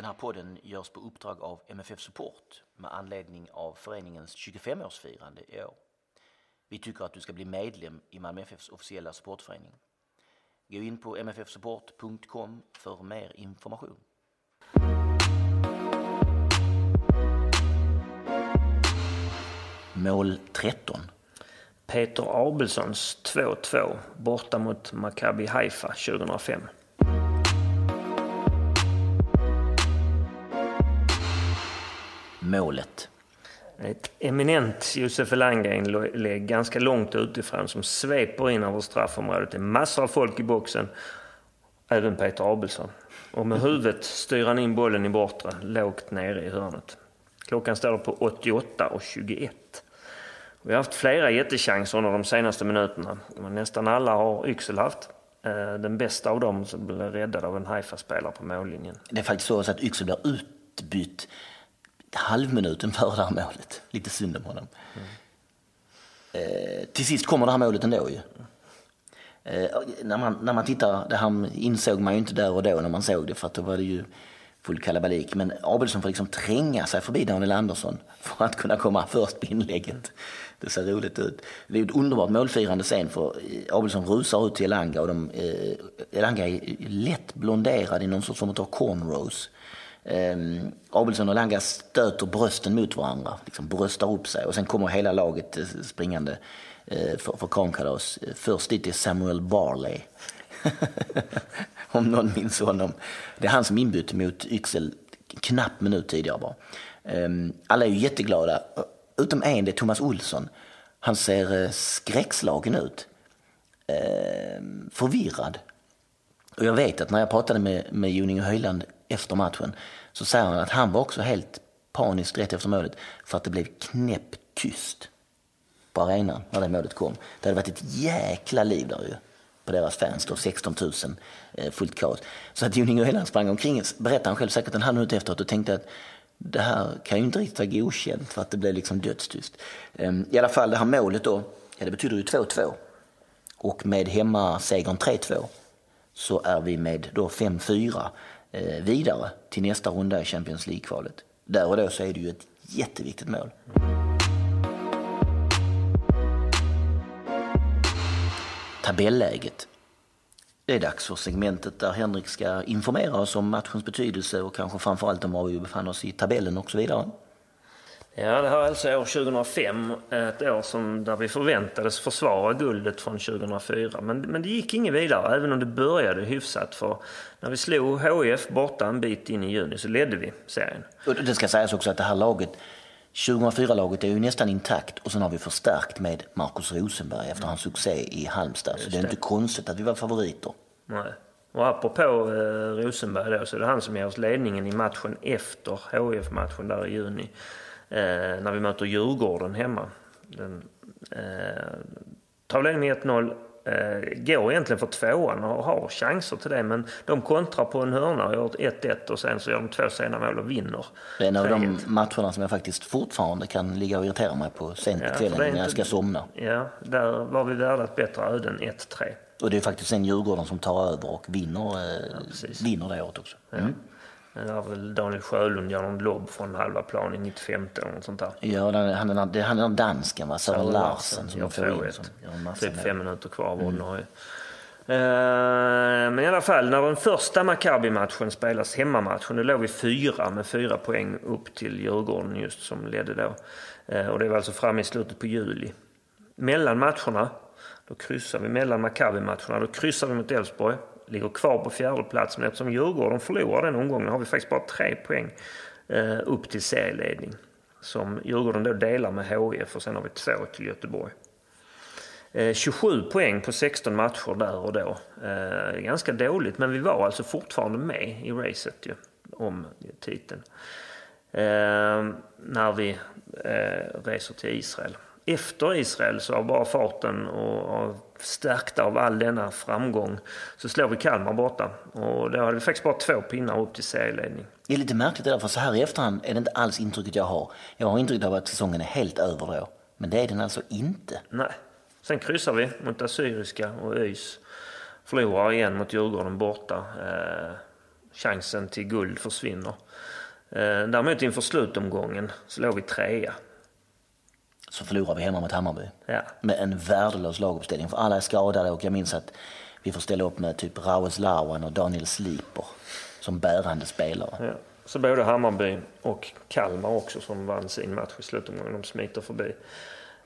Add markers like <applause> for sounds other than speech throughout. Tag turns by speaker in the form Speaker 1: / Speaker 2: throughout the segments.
Speaker 1: Den här podden görs på uppdrag av MFF Support med anledning av föreningens 25-årsfirande i år. Vi tycker att du ska bli medlem i Malmö FFs officiella supportförening. Gå in på mffsupport.com för mer information. Mål 13.
Speaker 2: Peter Abelssons 2-2 borta mot Maccabi Haifa 2005.
Speaker 1: Målet.
Speaker 2: Ett eminent Josef Elanga-inlägg ganska långt utifrån som sveper in över straffområdet. Det är massor av folk i boxen, även Peter Abelsson. Och med huvudet styr han in bollen i bortre, lågt nere i hörnet. Klockan står på 88 och 21. Vi har haft flera jättechanser under de senaste minuterna. Nästan alla har Yxel haft. Eh, Den bästa av dem som blev räddad av en Haifa-spelare på mållinjen.
Speaker 1: Det är faktiskt så att Yxel blir utbytt halvminuten före det här målet. Lite synd om honom. Eh, till sist kommer det här målet ändå ju. Eh, när, man, när man tittar, det här insåg man ju inte där och då när man såg det för att då var det ju full kalabalik. Men Abelsson får liksom tränga sig förbi Daniel Andersson för att kunna komma först på inlägget. Det ser roligt ut. Det är ett underbart målfirande sen för Abelsson rusar ut till Elanga och de, eh, Elanga är lätt blonderad i någon sorts form av cornrows. Ehm, Abelsson och Langa stöter brösten mot varandra, liksom bröstar upp sig och sen kommer hela laget eh, springande eh, för, för kramkalas. Först dit är Samuel Barley. <laughs> Om någon minns honom. Det är han som inbytte mot Yxel knapp minut tidigare bara. Ehm, alla är ju jätteglada, utom en, det är Thomas Olsson. Han ser eh, skräckslagen ut. Ehm, förvirrad. Och jag vet att när jag pratade med, med Joning Höjland efter matchen så säger han att han var också helt paniskt rätt efter målet för att det blev knäpptyst på arenan när det målet kom. Det hade varit ett jäkla liv där ju på deras fans då, 16 000 eh, fullt kaos. Så att Joning Öhland sprang omkring, berättade han själv säkert en halv minut efteråt och tänkte att det här kan ju inte riktigt vara godkänt för att det blev liksom dödstyst. Ehm, I alla fall det här målet då, ja det betyder ju 2-2 och med hemmasegern 3-2 så är vi med då 5-4 Eh, vidare till nästa runda i Champions League-kvalet. Där och då så är det ju ett jätteviktigt mål. Tabelläget. Det är dags för segmentet där Henrik ska informera oss om matchens betydelse och kanske framförallt om var vi befann oss i tabellen och så vidare.
Speaker 2: Ja, det här är alltså år 2005, ett år som, där vi förväntades försvara guldet från 2004. Men, men det gick inget vidare, även om det började hyfsat. För när vi slog HIF borta en bit in i juni så ledde vi serien.
Speaker 1: Och det ska sägas också att det här laget, 2004-laget är ju nästan intakt och sen har vi förstärkt med Marcus Rosenberg efter hans succé i Halmstad. Så det är inte konstigt att vi var favoriter.
Speaker 2: Nej. Och apropå eh, Rosenberg då, så är det han som ger oss ledningen i matchen efter HIF-matchen där i juni. Eh, när vi möter Djurgården hemma. Den, eh, tar ledningen med 1-0. Eh, går egentligen för tvåan och har chanser till det men de kontrar på en hörna och gör 1-1 och sen så gör de två sena mål och vinner.
Speaker 1: Det är en av de
Speaker 2: 3-1.
Speaker 1: matcherna som jag faktiskt fortfarande kan ligga och irritera mig på sent
Speaker 2: Ja,
Speaker 1: på när jag ska somna.
Speaker 2: Ja, där var vi värda ett bättre öde än 1-3.
Speaker 1: Och det är faktiskt sen Djurgården som tar över och vinner, eh,
Speaker 2: precis.
Speaker 1: vinner det året också. Mm.
Speaker 2: Det väl Daniel Sjölund gör någon lobb från halva plan i 95 eller något sånt där.
Speaker 1: Ja, den- han är, det- han är den dansken va? Sören Larsen som de får in.
Speaker 2: 2-1.
Speaker 1: Som
Speaker 2: Typ fem minuter kvar av ordinarie. Eh, Men i alla fall, när den första Maccabi-matchen spelas, hemmamatchen, då låg vi fyra med fyra poäng upp till Djurgården just som ledde då. Eh, Och det var alltså fram i slutet på juli. Mellan matcherna, då kryssar vi mellan Maccabi-matcherna, då kryssar vi mot Elfsborg, ligger kvar på fjärde plats men eftersom Djurgården förlorar den omgången har vi faktiskt bara tre poäng eh, upp till serieledning. Som Djurgården då delar med HIF och sen har vi två till Göteborg. Eh, 27 poäng på 16 matcher där och då. Eh, ganska dåligt, men vi var alltså fortfarande med i racet ju, om titeln. eh, när vi eh, reser till Israel. Efter Israel så av bara farten och, och stärkta av all denna framgång så slår vi Kalmar borta. Och då hade vi faktiskt bara två pinnar upp till serieledning.
Speaker 1: Det är lite märkligt det där, för så här i efterhand är det inte alls intrycket jag har. Jag har intrycket av att säsongen är helt över då. Men det är den alltså inte.
Speaker 2: Nej. Sen kryssar vi mot Assyriska och ÖIS. Förlorar igen mot Djurgården borta. Eh, chansen till guld försvinner. Eh, däremot inför slutomgången så låg vi trea.
Speaker 1: Så förlorar vi hemma mot Hammarby.
Speaker 2: Ja.
Speaker 1: Med en värdelös laguppställning. För alla är skadade och jag minns att vi får ställa upp med typ Raues Lawan och Daniel Sliper som bärande spelare.
Speaker 2: Ja. Så både Hammarby och Kalmar också som vann sin match i slutomgången. De smiter förbi.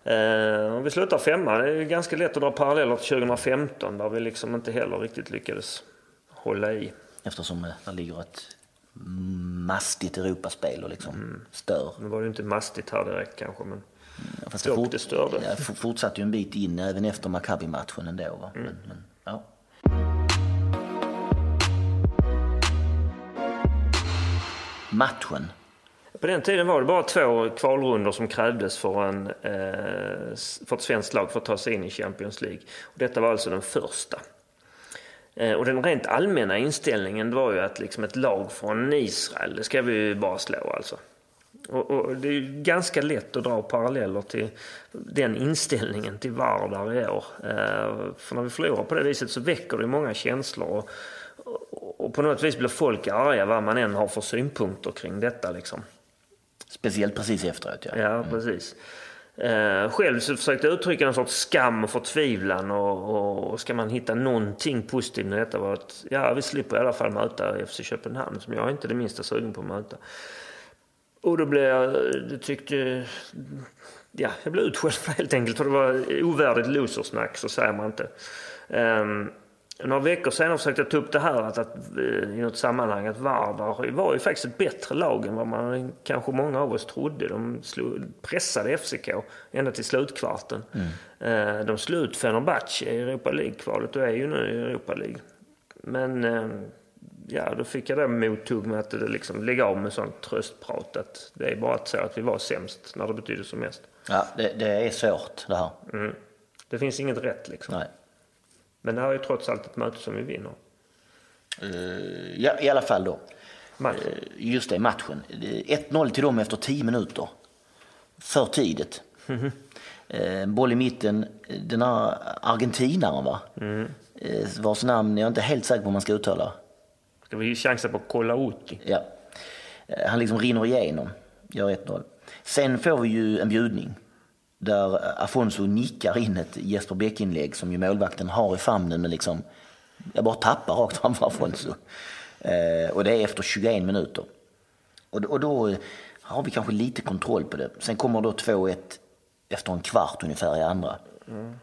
Speaker 2: Eh, vi slutar femma. Det är ganska lätt att dra paralleller till 2015 där vi liksom inte heller riktigt lyckades hålla i.
Speaker 1: Eftersom eh, det ligger ett mastigt Europaspel och liksom stör.
Speaker 2: Nu var det inte mastigt här direkt kanske men
Speaker 1: fast
Speaker 2: dock det störde.
Speaker 1: Ja, f- fortsatte ju en bit in även efter Maccabi-matchen ändå. Va? Men, men, ja. Matchen.
Speaker 2: På den tiden var det bara två kvalrundor som krävdes för, en, eh, för ett svenskt lag för att ta sig in i Champions League. Och detta var alltså den första. Eh, och den rent allmänna inställningen var ju att liksom ett lag från Israel, det ska vi ju bara slå alltså. Och, och det är ganska lätt att dra paralleller till den inställningen till Vardar i år. Eh, för när vi förlorar på det viset så väcker det många känslor. Och, och, och på något vis blir folk arga vad man än har för synpunkter kring detta liksom.
Speaker 1: Speciellt precis efteråt. Ja.
Speaker 2: Ja, precis. Eh, själv så försökte jag uttrycka en sorts skam och förtvivlan och, och, och ska man hitta någonting positivt med detta var att ja, vi slipper i alla fall möta FC Köpenhamn som jag är inte det minsta sugen på att möta. Och då blev jag, det tyckte, ja, jag blev utskälld <laughs> helt enkelt för det var ovärdigt losersnack, så säger man inte. Um, några veckor senare försökte jag ta upp det här att, att, eh, i något sammanhang att Vardar var ju faktiskt ett bättre lag än vad man kanske många av oss trodde. De slog, pressade FCK ända till slutkvarten. Eh, de slog ut Fenerbahce i Europa League-kvalet och är ju nu i Europa League. Men eh, ja, då fick jag det mottog med att det liksom lägga av med sånt tröstprat. Att det är bara så att vi var sämst när det betydde som mest.
Speaker 1: Ja, det, det är svårt det här.
Speaker 2: Mm. Det finns inget rätt liksom.
Speaker 1: Nej.
Speaker 2: Men det här är ju trots allt ett möte som vi vinner.
Speaker 1: Eh, ja, I alla fall då.
Speaker 2: Matchen.
Speaker 1: Eh, Just det, matchen. Eh, 1-0 till dem efter 10 minuter. För tidigt. Eh, boll i mitten. Den här argentinaren va? Eh, Vars namn jag är inte helt säker på om man ska uttala.
Speaker 2: Ska vi chansa på Kolauti?
Speaker 1: Ja. Eh, Han liksom rinner igenom. Gör 1-0. Sen får vi ju en bjudning. Där eh, Afonso nickar in ett Jesper Bäck-inlägg som ju målvakten har i famnen men liksom jag bara tappar rakt framför Afonso. Eh, och det är efter 21 minuter. Och, då- och då eh, har vi kanske lite kontroll på det. Sen kommer då 2-1 efter en kvart ungefär i andra. Mm.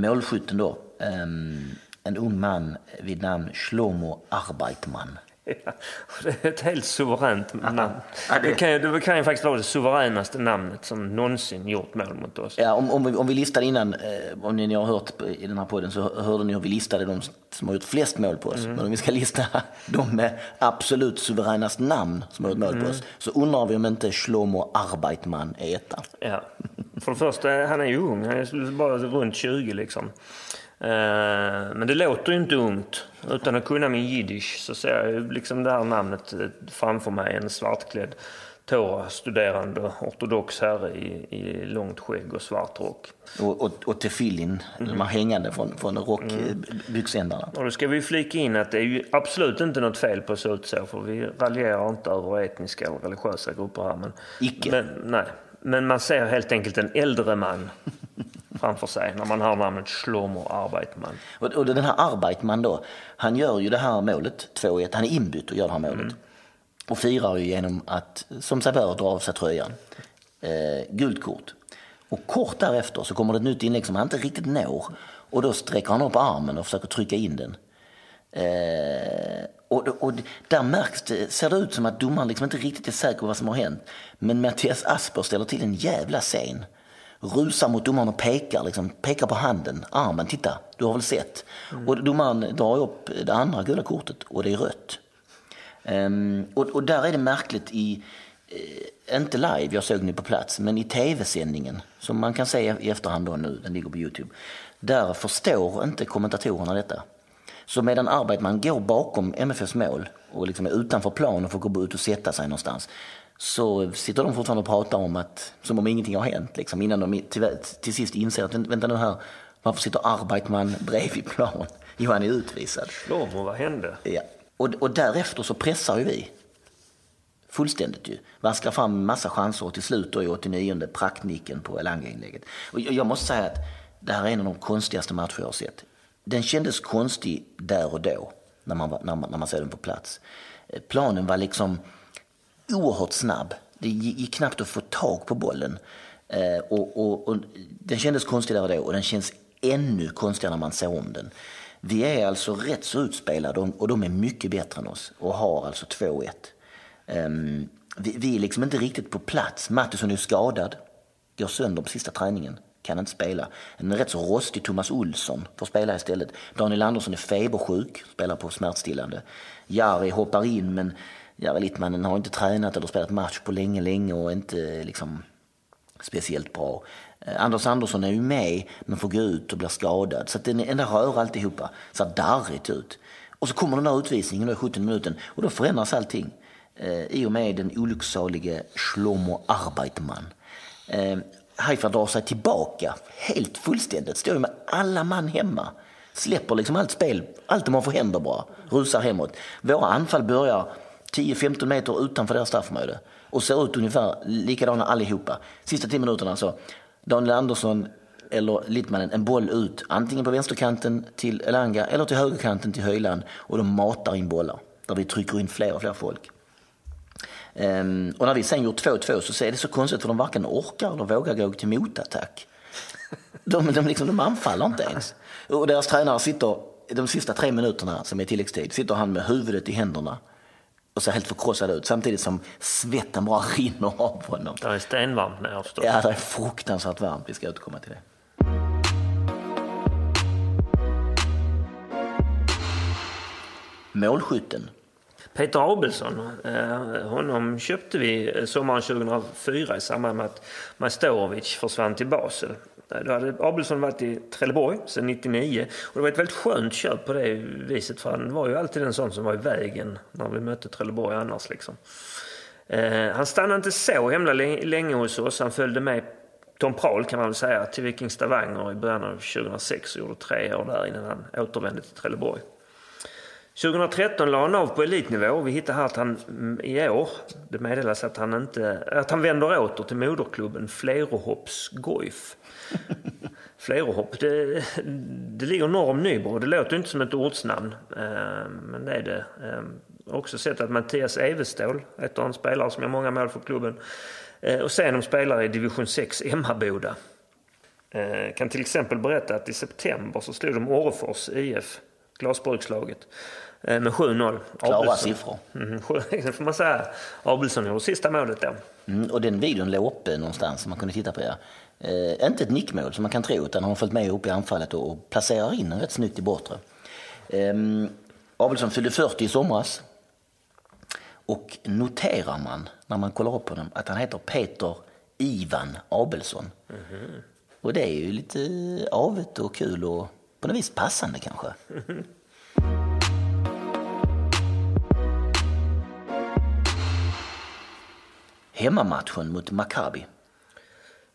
Speaker 1: Målskytten då, ehm, en ung man vid namn Shlomo Arbeitman.
Speaker 2: Ja, <laughs> det är ett helt suveränt namn.
Speaker 1: Ja, det-
Speaker 2: Det kan, ju, det kan ju faktiskt vara det suveränaste namnet som någonsin gjort mål mot oss.
Speaker 1: Ja, om, om, vi, om vi listade innan, eh, om ni, ni har hört i den här podden så hörde ni hur vi listade de som har gjort flest mål på oss. Men om vi ska lista <laughs> de med absolut suveränast namn som har gjort mål på oss så undrar vi om inte Shlomo Arbeitman är etta.
Speaker 2: Ja. För det första, han är ju ung. Han är bara runt 20 liksom. Eh, Men det låter ju inte ungt. Utan att kunna min jiddisch så ser jag ju liksom det här namnet eh, framför mig. En svartklädd Tora-studerande ortodox herre i, i långt skägg och svart rock.
Speaker 1: Och, och, och tefillin, de här hängande från, från rockbyxändarna.
Speaker 2: Och då ska vi flika in att det är ju absolut inte något fel på att se ut så. För vi raljerar inte över etniska eller religiösa grupper här. Men,
Speaker 1: Icke.
Speaker 2: Men, nej. men man ser helt enkelt en äldre man <laughs> framför sig när man har namnet Shlomo Arbeitman.
Speaker 1: Och, och den här Arbeitman då, han gör ju det här målet, 2-1, han är inbytt och gör det här målet. Och firar ju genom att, som sig bör, dra av sig tröjan. Eh, gult kort. Och kort därefter så kommer det ett nytt inlägg som han inte riktigt når. Och då sträcker han upp armen och försöker trycka in den. Eh, och, och där märks det, ser det ut som att domaren liksom inte riktigt är säker på vad som har hänt. Men Mattias Asper ställer till en jävla scen. Rusar mot domaren och pekar, liksom, pekar på handen, armen, titta, du har väl sett. Och domaren drar upp det andra gula kortet och det är rött. Ehm, och, och där är det märkligt i, eh, inte live, jag såg ni på plats, men i tv-sändningen som man kan se i efterhand då nu, den ligger på Youtube. Där förstår inte kommentatorerna detta. Så medan Arbeitman går bakom MFFs mål och liksom är utanför plan och får gå ut och sätta sig någonstans så sitter de fortfarande och pratar om att, som om ingenting har hänt, liksom, innan de till, till sist inser att vänta nu här, varför sitter Arbeitman bredvid plan? <laughs> Jo, han är utvisad.
Speaker 2: Shlomo, vad hände?
Speaker 1: Ja. Och, och därefter så pressar ju vi. Fullständigt ju. Vaskar fram massa chanser och till slut då i 89 praktnicken på Elanga-inlägget. Och jag, jag måste säga att det här är en av de konstigaste matcher jag har sett. Den kändes konstig där och då, när man, när man, när man såg den på plats. Eh, planen var liksom oerhört snabb. Det gick knappt att få tag på bollen. Eh, och, och, och, den kändes konstig där och då och den känns ännu konstigare när man ser om den. Vi är alltså rätt så utspelade och de är mycket bättre än oss och har alltså 2-1. Um, ehm, vi, vi, är liksom inte riktigt på plats. Mattisson är skadad, går sönder på sista träningen, kan inte spela. En rätt så rostig Thomas Olsson får spela istället. Daniel Andersson är febersjuk, spelar på smärtstillande. Jari hoppar in men Jari Littmannen har inte tränat eller spelat match på länge, länge och inte liksom speciellt bra. Eh, Anders Andersson är ju med men får gå ut och blir skadad. Så att den enda rör alltihopa. Ser darrigt ut. Och så kommer den där utvisningen då i 17 minuten och då förändras allting. Eh, I och med den olycksalige Shlomo Arbeitman. Eh, Haifa drar sig tillbaka helt fullständigt. Står med alla man hemma. Släpper liksom allt spel, allt de har för händer bara. Rusar hemåt. Våra anfall börjar 10-15 meter utanför deras straffområde och ser ut ungefär likadana allihopa. Sista 10 minuterna så Daniel Andersson eller Littmannen en boll ut antingen på vänsterkanten till Elanga eller till högerkanten till Höjland och de matar in bollar där vi trycker in fler och fler folk. Um, och när vi sen gjort 2-2 så är det så konstigt för de varken orkar eller vågar gå till motattack. De, de, liksom, de anfaller inte ens. Och deras tränare sitter de sista tre minuterna som är tilläggstid sitter han med huvudet i händerna och ser helt förkrossad ut samtidigt som svetten bara rinner av honom.
Speaker 2: Det är stenvarmt nere förstås.
Speaker 1: Ja, det är fruktansvärt varmt. Vi ska återkomma till det. Målskytten.
Speaker 2: Peter Abelsson, eh, honom köpte vi sommaren 2004 i samband med att Majstorovic försvann till Basel. Då hade Abelsson varit i Trelleborg sedan 99 och det var ett väldigt skönt köp på det viset för han var ju alltid en sån som var i vägen när vi mötte Trelleborg annars liksom. Eh, han stannade inte så himla länge hos oss. Han följde med Tom Prahl kan man väl säga till Viking Stavanger i början av 2006 och gjorde tre år där innan han återvände till Trelleborg. 2013 la han av på elitnivå. Vi hittade här att han mm, i år, det meddelas att han, inte, att han vänder åter till moderklubben Flerohopps Goif. <laughs> Flerohopp, det, det ligger norr om Nybro. Det låter inte som ett ortsnamn, eh, men det är det. Jag eh, har också sett att Mattias Evestål, ett av de spelare som gör många mål för klubben, eh, och sen de spelar i division 6 Emmaboda. Kan till exempel berätta att i september så stod de Orrefors IF, glasbrukslaget, med 7-0.
Speaker 1: Klara siffror.
Speaker 2: Mm, <laughs> får man säga. Abelsson gjorde sista målet då.
Speaker 1: Mm, och den videon låg uppe någonstans som man kunde titta på. Ja. Eh, inte ett nickmål som man kan tro, utan han har följt med upp i anfallet och, och placerar in den rätt snyggt i bortre. Eh, Abelsson fyllde 40 i somras. Och noterar man, när man kollar upp honom, att han heter Peter Ivan Abelsson. Mm -hmm. Och det är ju lite avet och kul och på något vis passande kanske. Mm -hmm. Hemmamatchen mot Maccabi.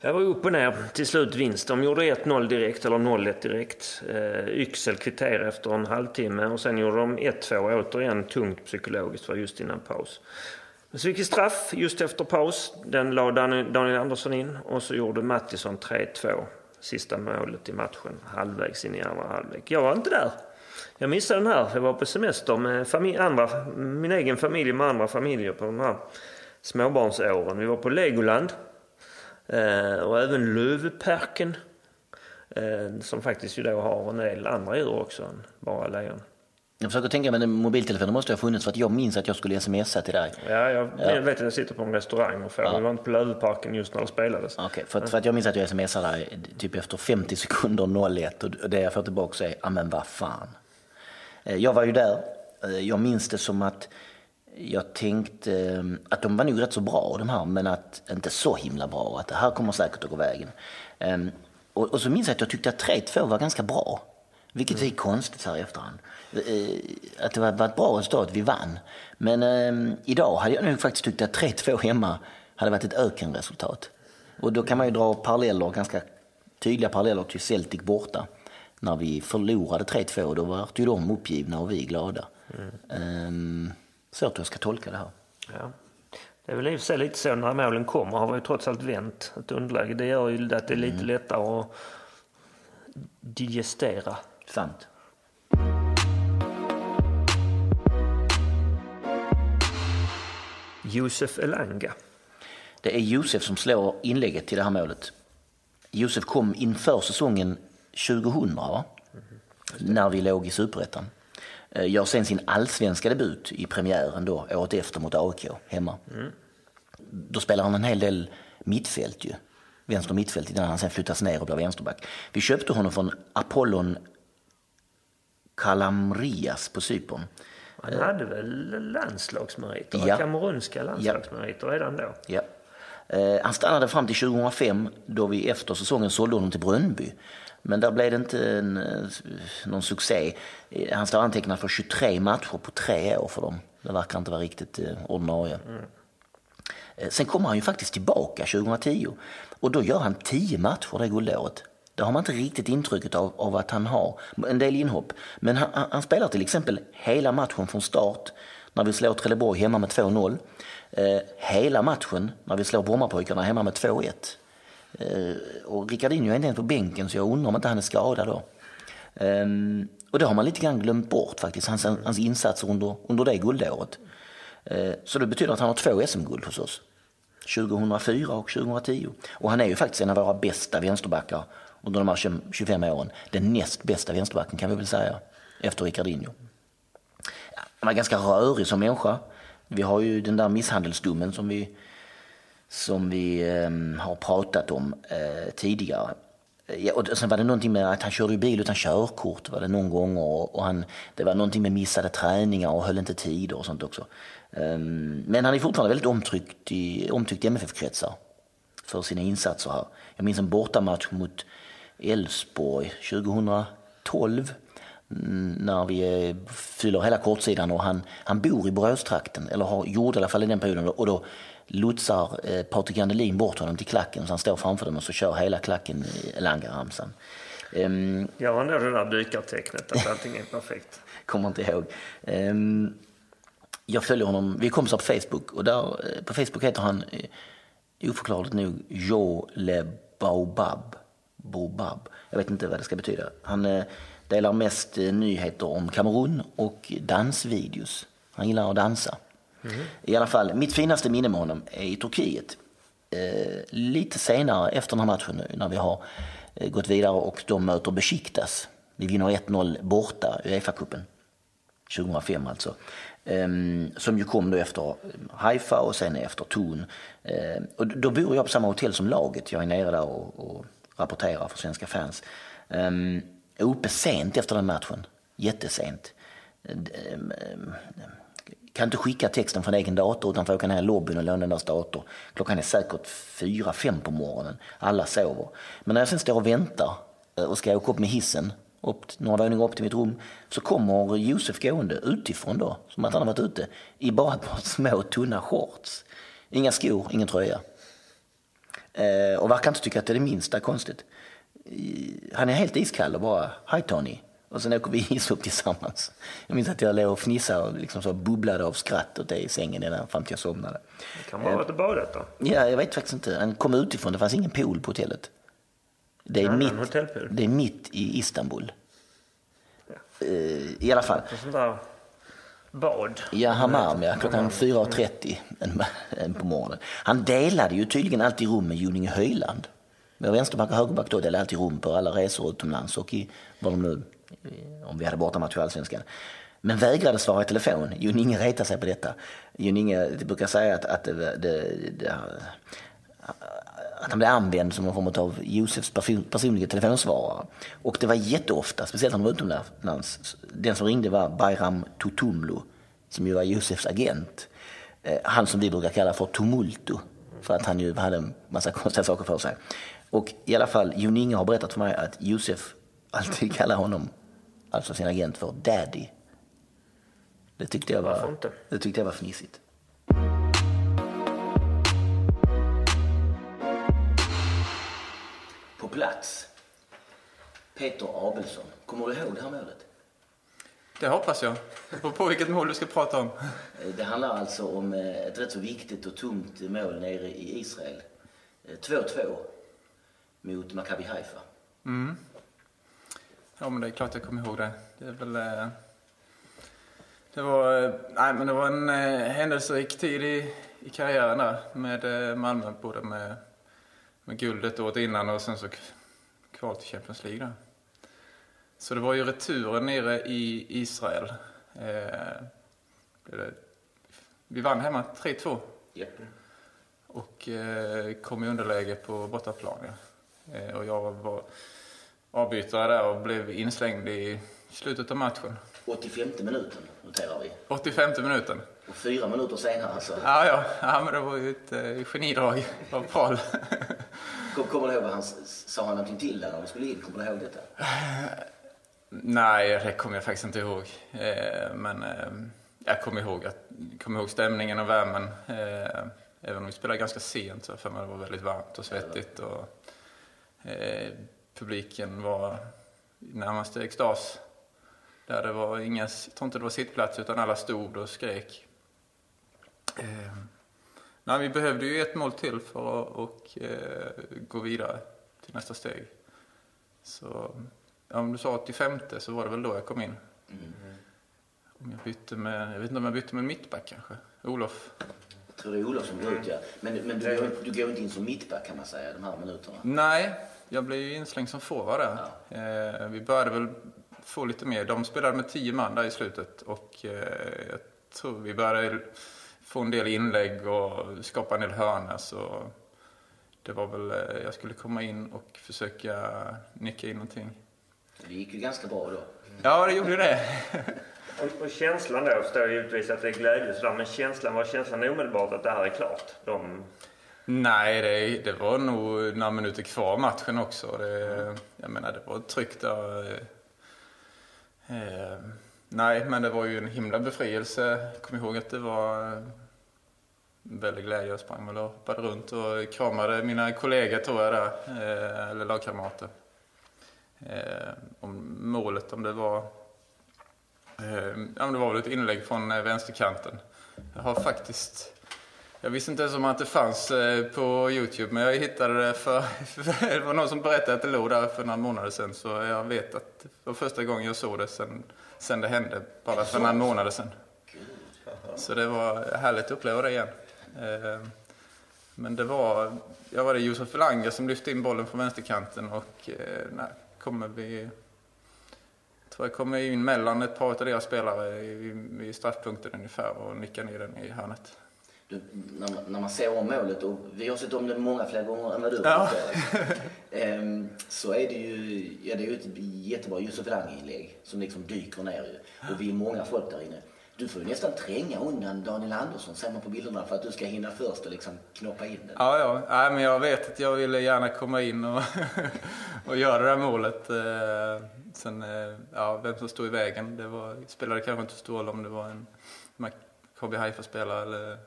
Speaker 2: Det var upp och ner. Till slut vinst. De gjorde 1-0 direkt, eller 0-1 direkt. Eh, Yxel kvitterade efter en halvtimme och sen gjorde de 1-2. Återigen tungt psykologiskt, var just innan paus. Men så fick vi straff just efter paus. Den la Daniel Andersson in och så gjorde Mattisson 3-2. Sista målet i matchen, halvvägs in i andra halvlek. Jag var inte där. Jag missade den här. Jag var på semester med familj, andra, min egen familj med andra familjer på de här småbarnsåren. Vi var på Legoland Eh, och även Lövparken. Eh, som faktiskt ju då har en del andra djur också än bara lejon.
Speaker 1: Jag försöker tänka mig, mobiltelefonen måste ha funnits för att jag minns att jag skulle smsa till dig.
Speaker 2: Ja, jag, ja. jag vet att jag sitter på en restaurang och får. Ja. Vi var inte på Löveparken just när det spelades.
Speaker 1: Okej, okay, för, för, att jag minns att jag smsade dig typ efter 50 sekunder 01 och det jag får tillbaka är, ja men vad fan. Eh, jag var ju där. Jag minns det som att jag tänkte eh, att de var nog rätt så bra de här, men att inte så himla bra. Att det här kommer säkert att gå vägen. Um, och, och, så minns jag att jag tyckte att 3-2 var ganska bra. Vilket mm. är konstigt här i efterhand. Uh, att det var, ett bra resultat, vi vann. Men uh, idag hade jag nog faktiskt tyckt att 3-2 hemma hade varit ett ökenresultat. Och då kan man ju dra paralleller, ganska tydliga paralleller till Celtic borta. När vi förlorade 3-2, då var ju de uppgivna och vi glada. Mm. Um, så att jag ska tolka det här.
Speaker 2: Ja. Det är väl i och för sig lite så när målen kommer har vi ju trots allt vänt ett underläge. Det gör ju att det är lite mm. lättare att digestera.
Speaker 1: Sant.
Speaker 2: Josef Elanga.
Speaker 1: Det är Josef som slår inlägget till det här målet. Josef kom inför säsongen 2000, va? Mm. när vi låg i superettan. Eh, gör sen sin allsvenska debut i premiären då, året efter mot AIK hemma. Mm. Då spelar han en hel del mittfält ju. Vänster mittfält innan han sen flyttas ner och blir vänsterback. Vi köpte honom från Apollon Kalamrias på Cypern.
Speaker 2: Han hade väl landslagsmeriter? Ja. Kamerunska landslagsmeriter ja. redan då?
Speaker 1: Ja. Eh, han stannade fram till 2005 då vi efter säsongen sålde honom till Brönnby. Men där blev det inte en, eh, någon succé. Eh, han står antecknad för 23 matcher på tre år för dem. Det verkar inte vara riktigt ordinarie. Mm. Sen kommer han ju faktiskt tillbaka 2010 och då gör han 10 matcher det guldåret. Det har man inte riktigt intrycket av, av att han har. En del inhopp. Men han, han spelar till exempel hela matchen från start när vi slår Trelleborg hemma med 2-0 eh, hela matchen när vi slår Brommapojkarna hemma med 2-1. Eh, och Ricardinho är inte ens på bänken så jag undrar om inte han är skadad då. Ehm, och det har man lite grann glömt bort faktiskt, hans, hans insatser under, under det guldåret. Eh, så det betyder att han har två SM-guld hos oss. 2004 och 2010. Och han är ju faktiskt en av våra bästa vänsterbackar under de här 25 åren. Den näst bästa vänsterbacken kan vi väl säga, efter Ricardinho. Han var ganska rörig som människa. Vi har ju den där misshandelsdomen som vi, som vi ehm, har pratat om eh, tidigare. Ja, och sen var det någonting med att han körde bil utan körkort var det någon gång och, och han, det var någonting med missade träningar och höll inte tider och sånt också. Um, men han är fortfarande väldigt omtyckt i, omtyckt i MFF-kretsar för sina insatser här. Jag minns en bortamatch mot Elfsborg 2012 mm, när vi eh, fyller hela kortsidan och han, han bor i Boråstrakten, eller har, gjort i alla fall i den perioden. Och då lotsar eh, Patrik Jandelin bort honom till klacken så han står framför dem och så kör hela klacken i Langaramsan.
Speaker 2: Um, Gör han då det där dykartecknet att allting är perfekt? <laughs>
Speaker 1: Kommer inte ihåg. Um, jag följer honom, vi är kompisar på Facebook och där, eh, på Facebook heter han eh, oförklarligt nog Jo Le Baobab. Bobab. Jag vet inte vad det ska betyda. Han eh, delar mest nyheter om Kamerun och dansvideos. Han gillar att dansa. Mm. I alla fall, mitt finaste minne med honom är i Turkiet. Eh, lite senare efter den här matchen när vi har eh, gått vidare och de möter Besiktas. Vi vinner 1-0 borta i Uefa-cupen. 2005 alltså. Eh, som ju kom då efter eh, Haifa och sen efter Thun. Eh, och då bor jag på samma hotell som laget. Jag är nere där och, och rapporterar för svenska fans. Um, uppe sent efter den matchen. Jättesent. Eh, ehm, ehm, kan inte skicka texten från egen dator utan får åka ner i lobbyn och låna deras dator. Klockan är säkert fyra, fem på morgonen. Alla sover. Men när jag sen står och väntar eh, och ska åka upp med hissen upp, några våningar upp till mitt rum så kommer Josef gående utifrån då, som att han har varit ute, i bara <laughs> ett par små tunna shorts. Inga skor, ingen tröja. Eh, och verkar inte tycka att det är det minsta konstigt han är helt iskall och bara, hej Tony. Och sen åker vi <laughs> ishopp tillsammans. Jag minns att jag låg och fnissade och liksom så bubblade av skratt åt det i sängen innan fram till jag somnade.
Speaker 2: Det kan vara varit badet då?
Speaker 1: Ja, jag vet faktiskt inte. Han kom utifrån, det fanns ingen pool på hotellet. Det är, ja, mitt, det är mitt i Istanbul. Ja. Uh, I alla fall.
Speaker 2: Bad?
Speaker 1: Ja, hammam, ja. Klockan 4.30 på morgonen. Han delade ju tydligen alltid rum med Juninge Höjland. Men vänsterback och högerback då delade alltid rum på alla resor utomlands och i, var de nu, Eh, om vi hade bortamatch i Allsvenskan. Men vägrade svara i telefon. Jon Inge retade sig på detta. Jon Inge brukar säga att, att, det, det, det, att han blev använd som en form av Josefs personliga telefonsvarare. Och det var jätteofta, speciellt när han var utomlands. Den som ringde var Bayram Tutumlu, som ju var Josefs agent. Eh, han som vi brukar kalla för Tumulto, för att han ju hade en massa <laughs> konstiga saker för sig. Och i alla fall, Jon Inge har berättat för mig att Josef alltid kallar honom, alltså sin agent, för Daddy. Det tyckte jag var, det tyckte jag var fnissigt. På plats, Peter Abelsson. Kommer du ihåg det här målet?
Speaker 3: Det hoppas jag. Det på vilket mål du ska prata om.
Speaker 1: Eh, Det handlar alltså om eh, ett rätt så viktigt och tungt mål nere i Israel. Eh, 2-2 mot Maccabi Haifa.
Speaker 3: Ja, men det är klart jag kommer ihåg det. Det är väl... Eh, det var, eh, nej, men det var en eh, händelserik tid i, i karriären där med Malmö. Både med, med guldet året innan och sen så kval till Champions League där. Så det var ju returen nere i Israel. Eh, vi vann hemma 3-2
Speaker 1: Japp.
Speaker 3: och eh, kom i underläge på bortaplan. Ja. Eh, och jag var avbytare där och blev inslängd i slutet av matchen.
Speaker 1: 85 minuten noterar vi.
Speaker 3: 85 minuten.
Speaker 1: Och fyra minuter senare alltså.
Speaker 3: Ja, ja, ja men det var ju ett eh, genidrag av Paul. <laughs>
Speaker 1: Kom, kommer du ihåg vad han sa han någonting till där när vi skulle in? Kommer du ihåg detta?
Speaker 3: Nej, det kommer jag faktiskt inte ihåg. Eh, men eh, jag kommer ihåg, att, kommer ihåg stämningen och värmen. Eh, även om vi spelade ganska sent så för mig det var väldigt varmt och svettigt. Och, eh, publiken var i närmaste extas. Där det var inga, jag tror inte det var sittplats utan alla stod och skrek. Eh, nej, vi behövde ju ett mål till för att och, eh, gå vidare till nästa steg. Så ja, om du sa 85 så var det väl då jag kom in. Om jag bytte med, jag vet inte om jag bytte med mittback kanske. Olof.
Speaker 1: Jag tror det är Olof som går ut ja. Men, men du, går, du går inte in som mittback kan man säga de här minuterna.
Speaker 3: Nej, jag blev ju inslängd som forward där. Eh, vi började väl få lite mer. De spelade med tio man där i slutet och eh, jag tror vi började få en del inlägg och skapa en del hörnor. Så det var väl, eh, jag skulle komma in och försöka nicka in någonting.
Speaker 1: Det gick ju ganska bra då.
Speaker 3: Ja, det gjorde det.
Speaker 2: Och, och känslan då, förstår jag givetvis att det är glädje sådär, men känslan, var känslan omedelbart att det här är klart? De,
Speaker 3: Nej, det, det var nog några minuter kvar av matchen också. Det, jag menar, det var tryck där. Eh, nej, men det var ju en himla befrielse. Jag kommer ihåg att det var en väldig glädje. Jag sprang väl och hoppade runt och kramade mina kollegor tror jag där, eh, eller lagkamrater. Eh, om målet, om det var eh, ja, men det var väl ett inlägg från eh, vänsterkanten. Jag har faktiskt jag visste inte ens om att det fanns eh, på Youtube, men jag hittade det för, <laughs> för det var någon som berättade att det låg där för några månader sedan. Så jag vet att det var första gången jag såg det sen, sen det hände, bara för några månader sedan. Så det var härligt att uppleva det igen. Eh, Men det var, jag var det Josef Langer som lyfte in bollen från vänsterkanten och eh, nej, kommer vi jag tror jag kommer in mellan ett par av deras spelare i, i straffpunkten ungefär och nickar ner den i hörnet.
Speaker 1: Du, när, man- när man ser om målet, och vi har sett om det många fler gånger än vad du har
Speaker 3: Ja.
Speaker 1: ehm, så är det ju, ja, det är ju ett jättebra Josef Lange-inlägg som liksom dyker ner ju. Och vi är många folk där inne. Du får ju nästan tränga undan Daniel Andersson, ser man på bilderna, för att du ska hinna först och liksom knoppa in den.
Speaker 3: Ja, ja. Nej, men jag vet att jag ville gärna komma in och, <laughs> och göra det här målet. Eh, Sen, eh, ja, vem som stod i vägen, det var, spelade kanske inte så stor roll om det var en Maccabi Haifa-spelare eller,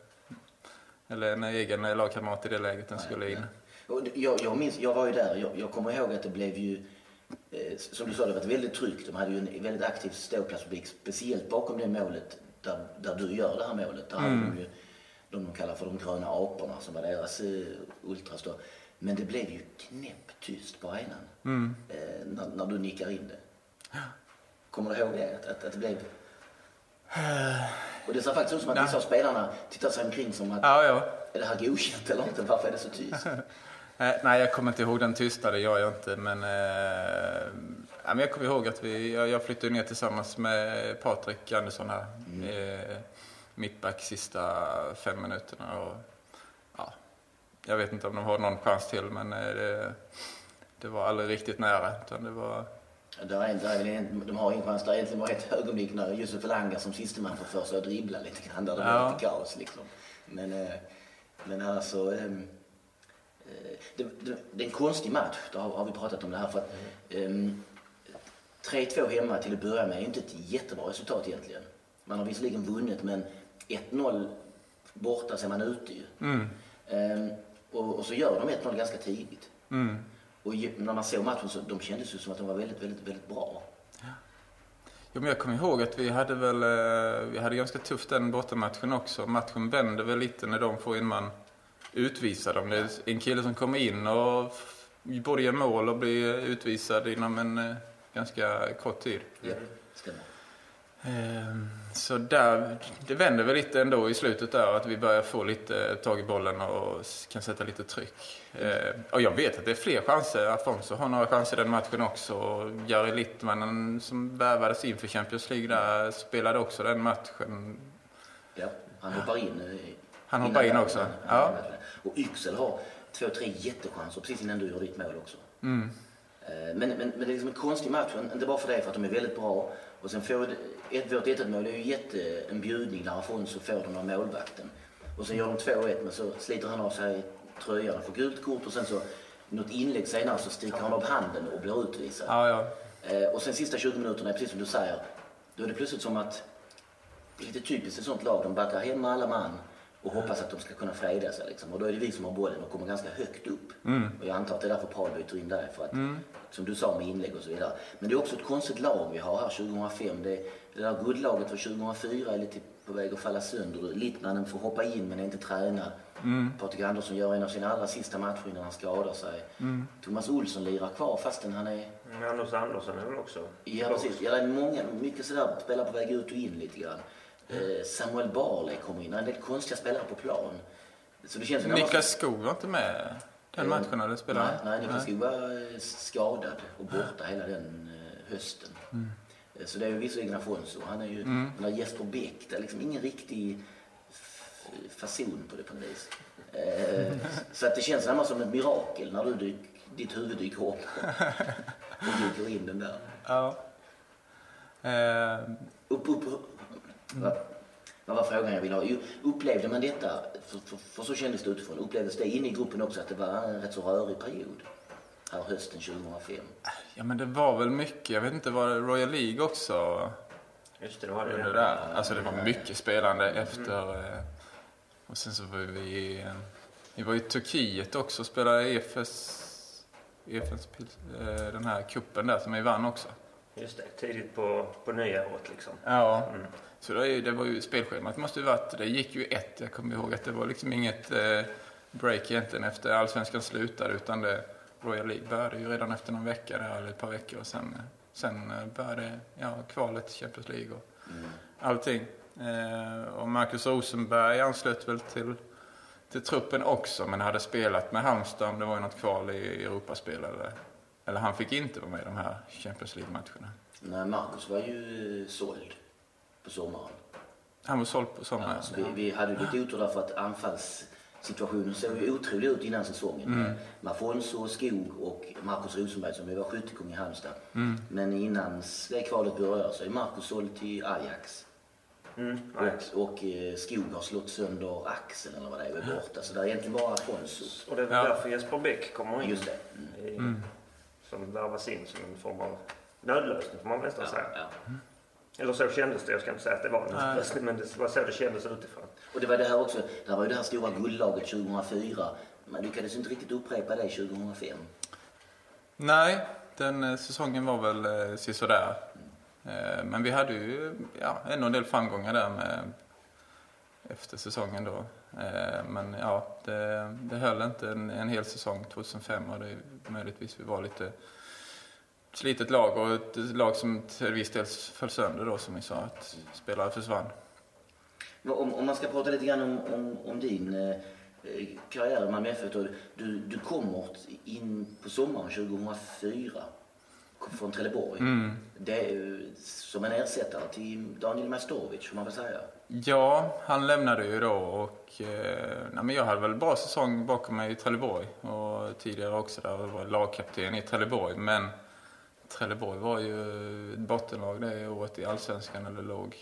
Speaker 3: eller en egen lagkamrat i det läget den skulle in.
Speaker 1: Jag, jag, minns, jag var ju där, jag, jag kommer ihåg att det blev ju, eh, som du sa, det var väldigt tryggt. De hade ju en väldigt aktiv ståplatspublik, speciellt bakom det målet där, där du gör det här målet. Där hade de ju de de kallar för de gröna aporna som var deras eh, ultras då. Men det blev ju knäpptyst på arenan eh, när, när du nickar in det. Kommer du ihåg det? Att, att, att det blev... Och det ser faktiskt ut som att vissa av spelarna tittar sig omkring som att
Speaker 3: Ja, ja.
Speaker 1: är det här godkänt eller inte? Varför är det så tyst? <laughs>
Speaker 3: Eh, Nej, jag kommer inte ihåg den tystnaden, gör jag inte. Men, eh, men jag kommer ihåg att vi, jag, flyttade ner tillsammans med Patrik Andersson här. Eh, mittback sista fem minuterna. Och, ja, jag vet inte om de har någon chans till, men det, det var aldrig riktigt nära. Utan det var,
Speaker 1: Är väl en, de har ingen chans. Det är egentligen bara ett ögonblick när Josef Elanga som sisteman får för sig att dribbla lite grann. Där det
Speaker 3: Ja.
Speaker 1: lite kaos liksom. Men, eh, men alltså... ehm, eh, det, det, det är en konstig match. Det har, har vi pratat om det här. För att, ehm, 3-2 hemma till att börja med är inte ett jättebra resultat egentligen. Man har visserligen vunnit men 1-0 borta så är man ute ju. Ehm, och, och så gör de 1-0 ganska tidigt. Och när man såg matchen så de kändes ju som att de var väldigt, väldigt, väldigt bra.
Speaker 3: Jo, men jag kommer ihåg att vi hade väl eh, vi hade ganska tufft den bortamatchen också. Matchen vänder väl lite när de får en man utvisad. Om det är en kille som kommer in och både gör mål och blir utvisad inom en eh, ganska kort tid.
Speaker 1: Ja, stämmer.
Speaker 3: Ehm, Så där, det vänder väl lite ändå i slutet där att vi börjar få lite tag i bollen och kan sätta lite tryck. Ehm, Och jag vet att det är fler chanser. Afonso har några chanser i den matchen också. Jari Littmannen som värvades in för Champions League där spelade också den matchen.
Speaker 1: Ja, han hoppar in. eh,
Speaker 3: Han hoppar in också, ja.
Speaker 1: Och Yxel har två, tre jättechanser precis innan du gör ditt mål också.
Speaker 3: Mm.
Speaker 1: Eh, Men, men, men det är liksom en konstig match, inte bara för det, för att de är väldigt bra. Och sen får ett, vårt 1 mål är ju jätte, en bjudning när Afonso får den av målvakten. Och sen gör de 2-1 men så sliter han av sig tröjan och får gult kort och sen så något inlägg senare så sticker han av handen och blir utvisad.
Speaker 3: Ja, ja.
Speaker 1: Eh, och sen sista 20 minuterna, precis som du säger, då är det plötsligt som att det är lite typiskt ett sånt lag. De backar hem med alla man och hoppas att de ska kunna freda sig. Liksom. Och då är det vi som har bollen och kommer ganska högt upp. Och jag antar att det är därför Paul byter in där. För att, Som du sa med inlägg och så vidare. Men det är också ett konstigt lag vi har här 2005. Det, det där guldlaget för 2004 är lite på väg att falla sönder. Littmannen får hoppa in men är inte tränad. Patrik Andersson gör en av sina allra sista matcher innan han skadar sig. Thomas Olsson lirar kvar fastän han är
Speaker 2: Mm, Anders Andersson är väl också...
Speaker 1: Ja, precis. Ja, det är många, mycket sådär, spelare på väg ut och in lite grann. Eh, Samuel Barley kommer in, en del konstiga spelare på plan. Så det känns
Speaker 3: Niklas Skog var inte med den matchen eller spelade
Speaker 1: Nej,
Speaker 3: han?
Speaker 1: nej Niklas Skog var eh, skadad och borta hela den eh, hösten. Eh, Så det är ju visserligen Afonso. Han är ju, den där Jesper Bäck, det är liksom ingen riktig fason på det på något vis. Eh, Så att det känns närmast som ett mirakel när du dyk, ditt huvud dyker upp och dyker in den där.
Speaker 3: Ja. Ehm,
Speaker 1: Upp, upp, upp. Va? Vad var frågan jag ville ha? Jo, upplevde man detta, för, för, för så kändes det utifrån, upplevdes det inne i gruppen också att det var en rätt så rörig period? Här hösten 2005.
Speaker 3: Ja, men det var väl mycket. Jag vet inte, var det Royal League också?
Speaker 2: Just det, det var det.
Speaker 3: under där. Alltså det var mycket spelande efter. eh, Och sen så var vi i, vi var i Turkiet också och spelade EFS, EFS eh, den här kuppen där som vi vann också.
Speaker 2: Just det, tidigt på, på nyåret liksom.
Speaker 3: Ja, så det, det var ju spelschemat måste ju varit, det gick ju ett, jag kommer ihåg att det var liksom inget eh, break egentligen efter allsvenskan slutade utan det, Royal League började ju redan efter någon vecka där, eller ett par veckor och sen, sen eh, började ja, kvalet till Champions League och allting. Eh, och Marcus Rosenberg anslöt väl till, till truppen också men hade spelat med Halmstad om det var ju något kval i Europaspel eller, eller han fick inte vara med i de här Champions League-matcherna.
Speaker 1: Nej, Marcus var ju såld på sommaren.
Speaker 3: Han var såld på sommaren.
Speaker 1: Ja, så vi, vi hade ju lite otur därför att anfallssituationen såg ju otrolig ut innan säsongen. Med Afonso, Skog och Marcus Rosenberg som ju var skyttekung i Halmstad. Men innan det kvalet började så är Marcus såld till Ajax.
Speaker 2: Mm, Ajax.
Speaker 1: Och, och eh, Skog har slått sönder axeln eller vad det är och är borta. Så det är egentligen bara Afonso.
Speaker 2: Och det är
Speaker 3: Ja.
Speaker 2: därför Jesper Bäck kommer in.
Speaker 1: Just det. Mm.
Speaker 2: I, Som värvas in som en form av nödlösning får man nästan
Speaker 1: Ja,
Speaker 2: säga.
Speaker 1: ja.
Speaker 2: Eller så kändes det. Jag ska inte säga att det var en nödlösning men det var så det kändes utifrån.
Speaker 1: Och det var det här också, det var ju det här stora guldlaget 2004. Man lyckades inte riktigt upprepa det 2005.
Speaker 3: Nej, den eh, säsongen var väl eh, sisådär. Eh, men vi hade ju ja, ändå en del framgångar där med, efter säsongen då. Men ja, det, det höll inte en, en hel säsong 2005 och det är möjligtvis vi var lite slitet lag och ett lag som till viss del föll sönder då som vi sa att spelare försvann.
Speaker 1: Om, om man ska prata lite grann om, om, om din eh, karriär i Malmö FF. Du, du kommer in på sommaren 2004 från Trelleborg. Det är ju som en ersättare till Daniel Majstorovic får man väl säga.
Speaker 3: Ja, han lämnade ju då och eh, nej, men jag hade väl bra säsong bakom mig i Trelleborg och tidigare också där jag var lagkapten i Trelleborg. Men Trelleborg var ju ett bottenlag det året i Allsvenskan eller låg,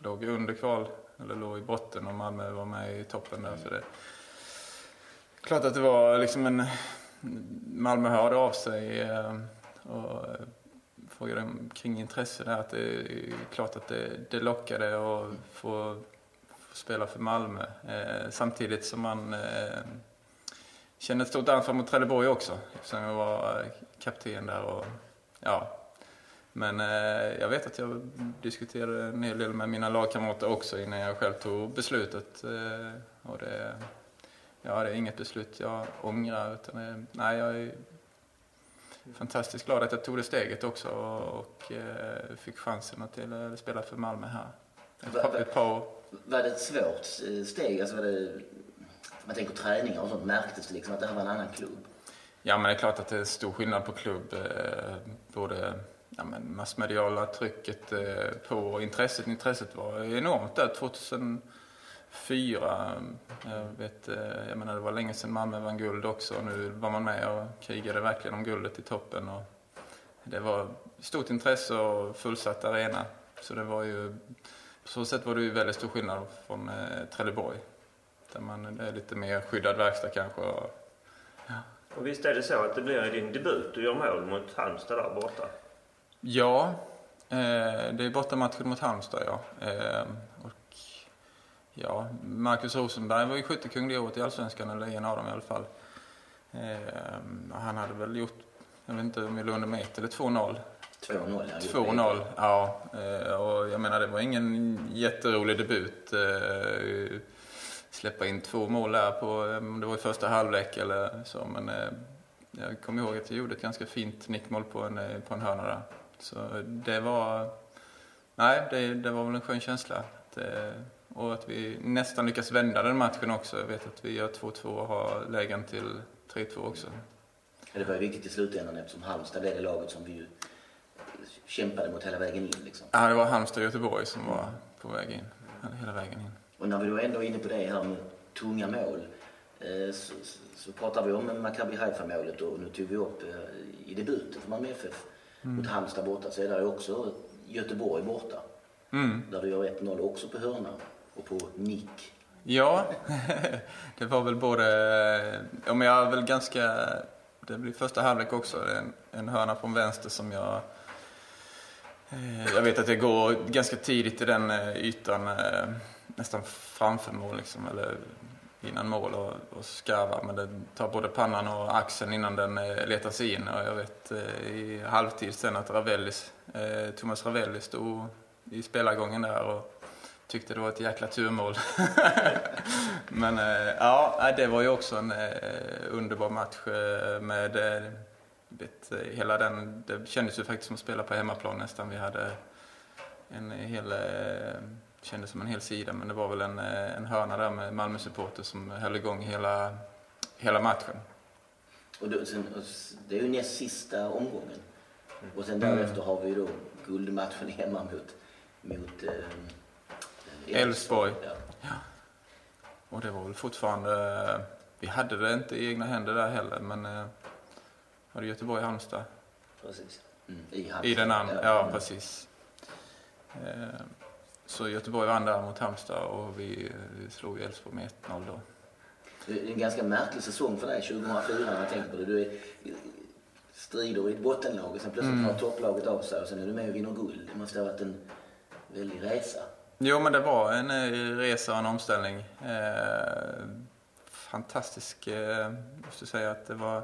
Speaker 3: låg under kval eller låg i botten och Malmö var med i toppen där. Så det, klart att det var liksom en... Malmö hörde av sig eh, och eh, frågade kring intresse där. Att det är klart att det, det lockade att få, få spela för Malmö. Eh, samtidigt som man eh, kände ett stort ansvar mot Trelleborg också eftersom jag var eh, kapten där. Och, ja. Men eh, jag vet att jag diskuterade en hel del med mina lagkamrater också innan jag själv tog beslutet. Eh, och det, ja, det är inget beslut jag ångrar. Utan det, nej, jag är fantastiskt glad att jag tog det steget också och, och eh, fick chansen att till, spela för Malmö här. Ett,
Speaker 1: Va-
Speaker 3: par-
Speaker 1: va-
Speaker 3: ett par år.
Speaker 1: Var det ett svårt eh, steg? Alltså var det, man tänker träningar och sånt, märktes det liksom att det här var en annan klubb?
Speaker 3: Ja, men det är klart att det är stor skillnad på klubb. Eh, både ja, men massmediala trycket eh, på och intresset. Intresset var enormt där 2004. Jag, vet, eh, jag menar, det var länge sedan Malmö vann guld också. och Nu var man med och krigade verkligen om guldet i toppen. Och det var stort intresse och fullsatt arena. Så det var ju, på så sätt var det ju väldigt stor skillnad från eh, Trelleborg. Där man det är lite mer skyddad verkstad kanske. Och,
Speaker 2: Och visst är det så att det blir din debut. Du gör mål mot Halmstad där borta.
Speaker 3: Ja, eh, det är bortamatchen mot Halmstad ja. Eh, och ja, Marcus Rosenberg var ju skyttekung det året i Allsvenskan, eller en av dem i alla fall. Eh, han hade väl gjort, jag vet inte om vi låg under med 1 eller 2-0.
Speaker 1: 2-0. ja,
Speaker 3: 2-0, ja. Och jag menar det var ingen jätterolig debut. Släppa in två mål där på, det var i första halvlek eller så. Men jag kommer ihåg att jag gjorde ett ganska fint nickmål på en, på en hörna där. Så det var, nej det, det var väl en skön känsla. Att, eh, och att vi nästan lyckas vända den matchen också. Jag vet att vi gör 2-2 och har lägen till 3-2 också.
Speaker 1: Ja, Det var ju viktigt i slutändan eftersom Halmstad blev det laget som vi ju kämpade mot hela vägen in. Liksom.
Speaker 3: Ja, det var Halmstad och Göteborg som var på väg in. Hela vägen in.
Speaker 1: Och när vi då ändå är inne på det här med tunga mål eh, så, så, så pratar vi om Maccabi Haifa-målet och nu tog vi upp eh, i debuten för Malmö FF mot Halmstad borta så är det också Göteborg borta.
Speaker 3: Mm.
Speaker 1: Där du gör 1-0 också på hörna och på nick.
Speaker 3: Ja, <laughs> det var väl både... Ja, men jag är väl ganska... Det blir första halvlek också. Det en, en hörna från vänster som jag... eh, Jag vet att jag går ganska tidigt i den eh, ytan, eh, nästan framför mål liksom, eller innan mål och, och skarvar. Men den tar både pannan och axeln innan den eh, letar sig in. Och jag vet eh, i halvtid sen att Ravellis, eh, Thomas Ravelli stod i spelargången där och tyckte det var ett jäkla turmål. <laughs> Men eh, ja, eh, det var ju också en eh, underbar match eh, med eh, vet, hela den. Det kändes ju faktiskt som att spela på hemmaplan nästan. Vi hade en hel, eh, kändes som en hel sida, men det var väl en, eh, en hörna där med Malmö-supporter som höll igång hela, hela matchen.
Speaker 1: Och då, sen, och det är ju näst sista omgången. Och sen därefter har vi ju då guldmatchen <laughs> hemma mot, mot eh,
Speaker 3: Elfsborg.
Speaker 1: Ja.
Speaker 3: Och det var väl fortfarande, vi hade det inte i egna händer där heller, men eh, var det Göteborg-Halmstad?
Speaker 1: Precis. Mm, I, Halmstad.
Speaker 3: I den andra, ja precis. Eh, Så Göteborg vann där mot Halmstad och vi, vi slog Elfsborg med 1-0 då.
Speaker 1: Det är en ganska märklig säsong för dig 2004 när jag tänker på det. Du är, strider i ett bottenlag och sen plötsligt
Speaker 3: Mm.
Speaker 1: har topplaget av sig och sen är du med och vinner guld. Det måste ha varit en väldig resa.
Speaker 3: Jo men det var en eh, resa och en omställning. Eh, fantastisk, eh, måste säga att det var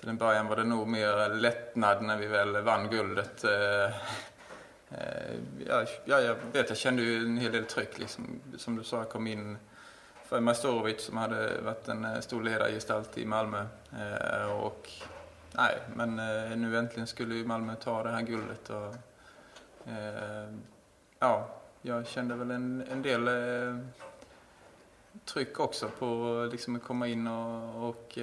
Speaker 3: till en början var det nog mer lättnad när vi väl vann guldet. Eh, Eh, ja, ja, jag vet, jag kände ju en hel del tryck liksom. Som du sa, jag kom in för Majstorovic som hade varit en eh, stor ledargestalt i Malmö. Eh, och nej, men nu äntligen skulle ju Malmö ta det här guldet. Och, ja, jag kände väl en, en del tryck också på liksom, att komma in och, och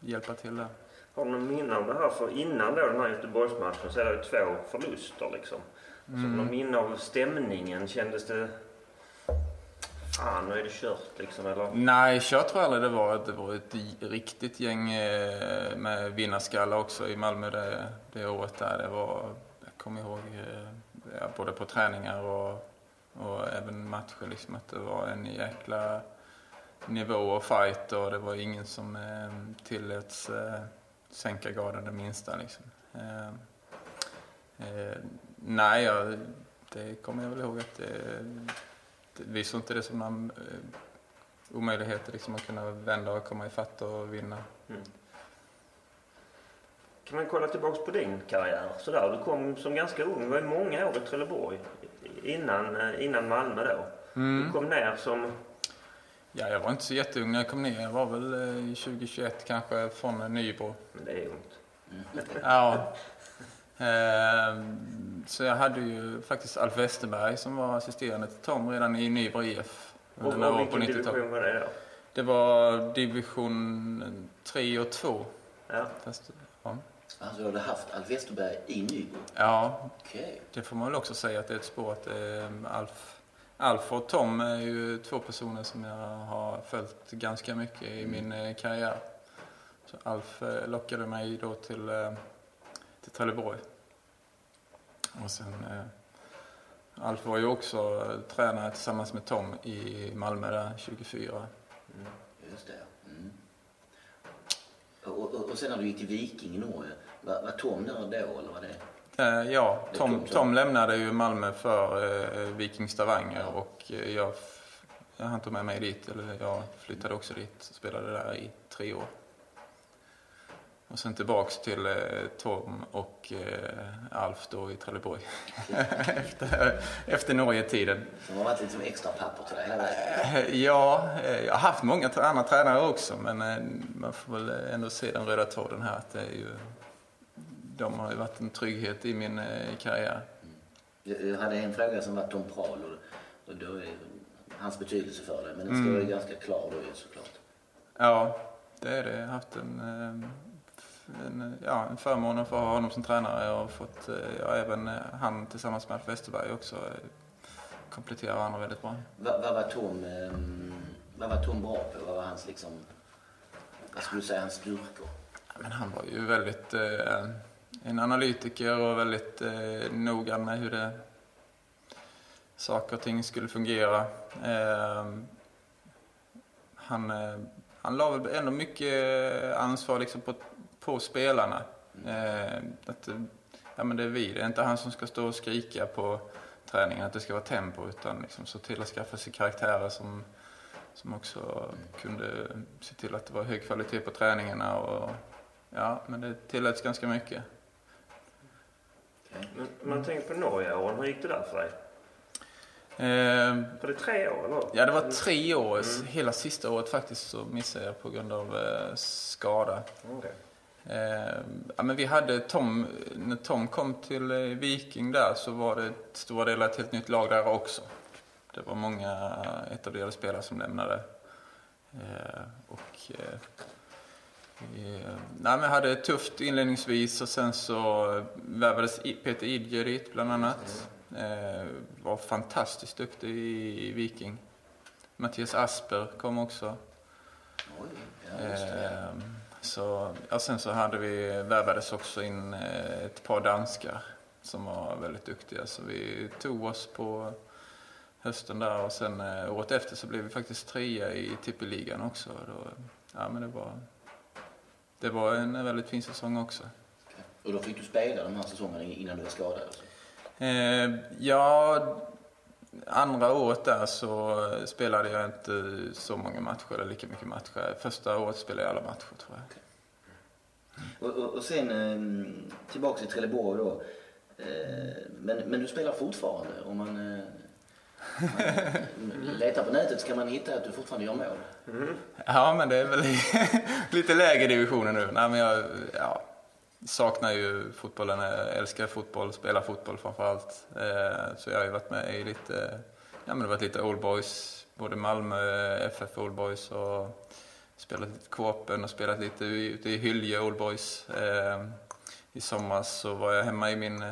Speaker 3: hjälpa till där.
Speaker 2: Har du någon minne av det här? För innan då den här Göteborgsmatchen så är det ju två förluster liksom. Alltså, som någon minne av stämningen? Kändes det fan nu är det kört liksom eller?
Speaker 3: Nej, kört tror jag aldrig det var. Det var ett riktigt gäng eh, med vinnarskalle också i Malmö det, det året där. Det var, jag kommer ihåg, eh, ja, både på träningar och, och även matcher liksom att det var en jäkla nivå och fight och det var ingen som eh, tilläts eh, sänka garden det minsta liksom. Eh, eh, nej, jag, det kommer jag väl ihåg att det, det, vi såg inte det som någon eh, omöjlighet liksom, att kunna vända och komma ifatt och vinna. Mm.
Speaker 2: Kan man kolla tillbaks på din karriär? Sådär, du kom som ganska ung, det var många år i Trelleborg innan, eh, innan Malmö då. Mm. Du kom ner som
Speaker 3: Ja, jag var inte så jätteung när jag kom ner. Jag var väl eh, i 2021 kanske från Nybro.
Speaker 2: Men det är ungt.
Speaker 3: Mm. Ja. Ehm, så jag hade ju faktiskt Alf Westerberg som var assisterande till Tom redan i Nybro IF.
Speaker 2: Och, och vilken division var det då?
Speaker 3: Det var division 3 och 2.
Speaker 2: Ja. Fast,
Speaker 1: ja. Alltså du hade haft Alf Westerberg i Nybro?
Speaker 3: Ja. Okay. Det får man väl också säga att det är ett spår att eh, Alf Alf och Tom är ju två personer som jag har följt ganska mycket i mm. min eh, karriär. Så Alf eh, lockade mig då till, eh, till Trelleborg. Och sen, Alf var ju också tränare tillsammans med Tom i Malmö där 24.
Speaker 1: Mm, just det. Mm. Och, och, och, sen när du gick till Viking i Norge, var, var Tom där då eller var det?
Speaker 3: Eh, ja, Tom, Tom lämnade ju Malmö för eh, Viking Stavanger och eh, jag, han tog med mig dit, eller jag flyttade också dit och spelade där i tre år. Och sen tillbaks till eh, Tom och eh, Alf då i Trelleborg. <laughs> efter, efter Norge-tiden.
Speaker 1: Som har varit lite som extra papper till dig hela
Speaker 3: eh, Ja, jag har haft många andra tränare också men man får väl ändå se den röda tråden här att det är ju de har ju varit en trygghet i min karriär.
Speaker 1: Mm. Jag hade en fråga som var Tom Prahl och, och då är hans betydelse för det. Men den står mm. ju ganska klar då såklart.
Speaker 3: Ja, det är det. Jag har haft en, en, ja, en förmån att få ha honom som tränare. Jag har fått, eh, ja, även han tillsammans med Alf Westerberg också kompletterar varandra väldigt bra.
Speaker 1: Vad, vad, var Tom, vad var Tom bra på? Vad var hans liksom, vad skulle du säga, hans styrkor?
Speaker 3: men han var ju väldigt eh, en analytiker och väldigt eh, noga med hur det, saker och ting skulle fungera. Eh, han, eh, han la väl ändå mycket ansvar liksom på, på spelarna. Eh, att, ja, men det är vi, det är inte han som ska stå och skrika på träningen att det ska vara tempo utan liksom så till att skaffa sig karaktärer som, som också kunde se till att det var hög kvalitet på träningarna. Och, ja, men det tilläts ganska mycket.
Speaker 2: Men man tänker på Norge-åren, hur gick det där för dig? Eh, var det tre år eller?
Speaker 3: Ja, det var tre år. Mm. Hela sista året faktiskt så missade jag på grund av eh, skada. Okay. Eh, ja, men vi hade Tom, när Tom kom till eh, Viking där så var det stora delar ett helt nytt lag där också. Det var många etablerade spelare som lämnade. Eh, och eh, Eh, nej, men hade det tufft inledningsvis och sen så värvades Peter Idje dit bland annat. Eh, var fantastiskt duktig i Viking. Mattias Asper kom också.
Speaker 1: Oj, ja, eh,
Speaker 3: så, ja, sen så hade vi, värvades också in eh, ett par danskar som var väldigt duktiga. Så vi tog oss på hösten där och sen eh, året efter så blev vi faktiskt trea i tippeligan också. Då, ja, men det var det var en väldigt fin säsong också.
Speaker 1: Och då fick du spela de här säsongerna innan du var skadad? Alltså.
Speaker 3: Eh, ja, andra året där så spelade jag inte så många matcher, eller lika mycket matcher. Första året spelade jag alla matcher tror jag.
Speaker 1: Och, och, och, sen eh, tillbaka till Trelleborg då. Eh, men, men du spelar fortfarande? Om man, eh, <laughs> letar på nätet så kan man hitta att du fortfarande gör mål.
Speaker 3: Mm. Ja, men det är väl <laughs> lite lägre divisioner nu. Nej, men jag ja, saknar ju fotbollen. Jag älskar fotboll, spelar fotboll framför allt. Eh, så jag har ju varit med i lite, ja men det har varit lite Old Boys, både Malmö FF Old Boys och spelat lite Kåpen och spelat lite ute i Hylje Old Boys. Eh, I somras så var jag hemma i min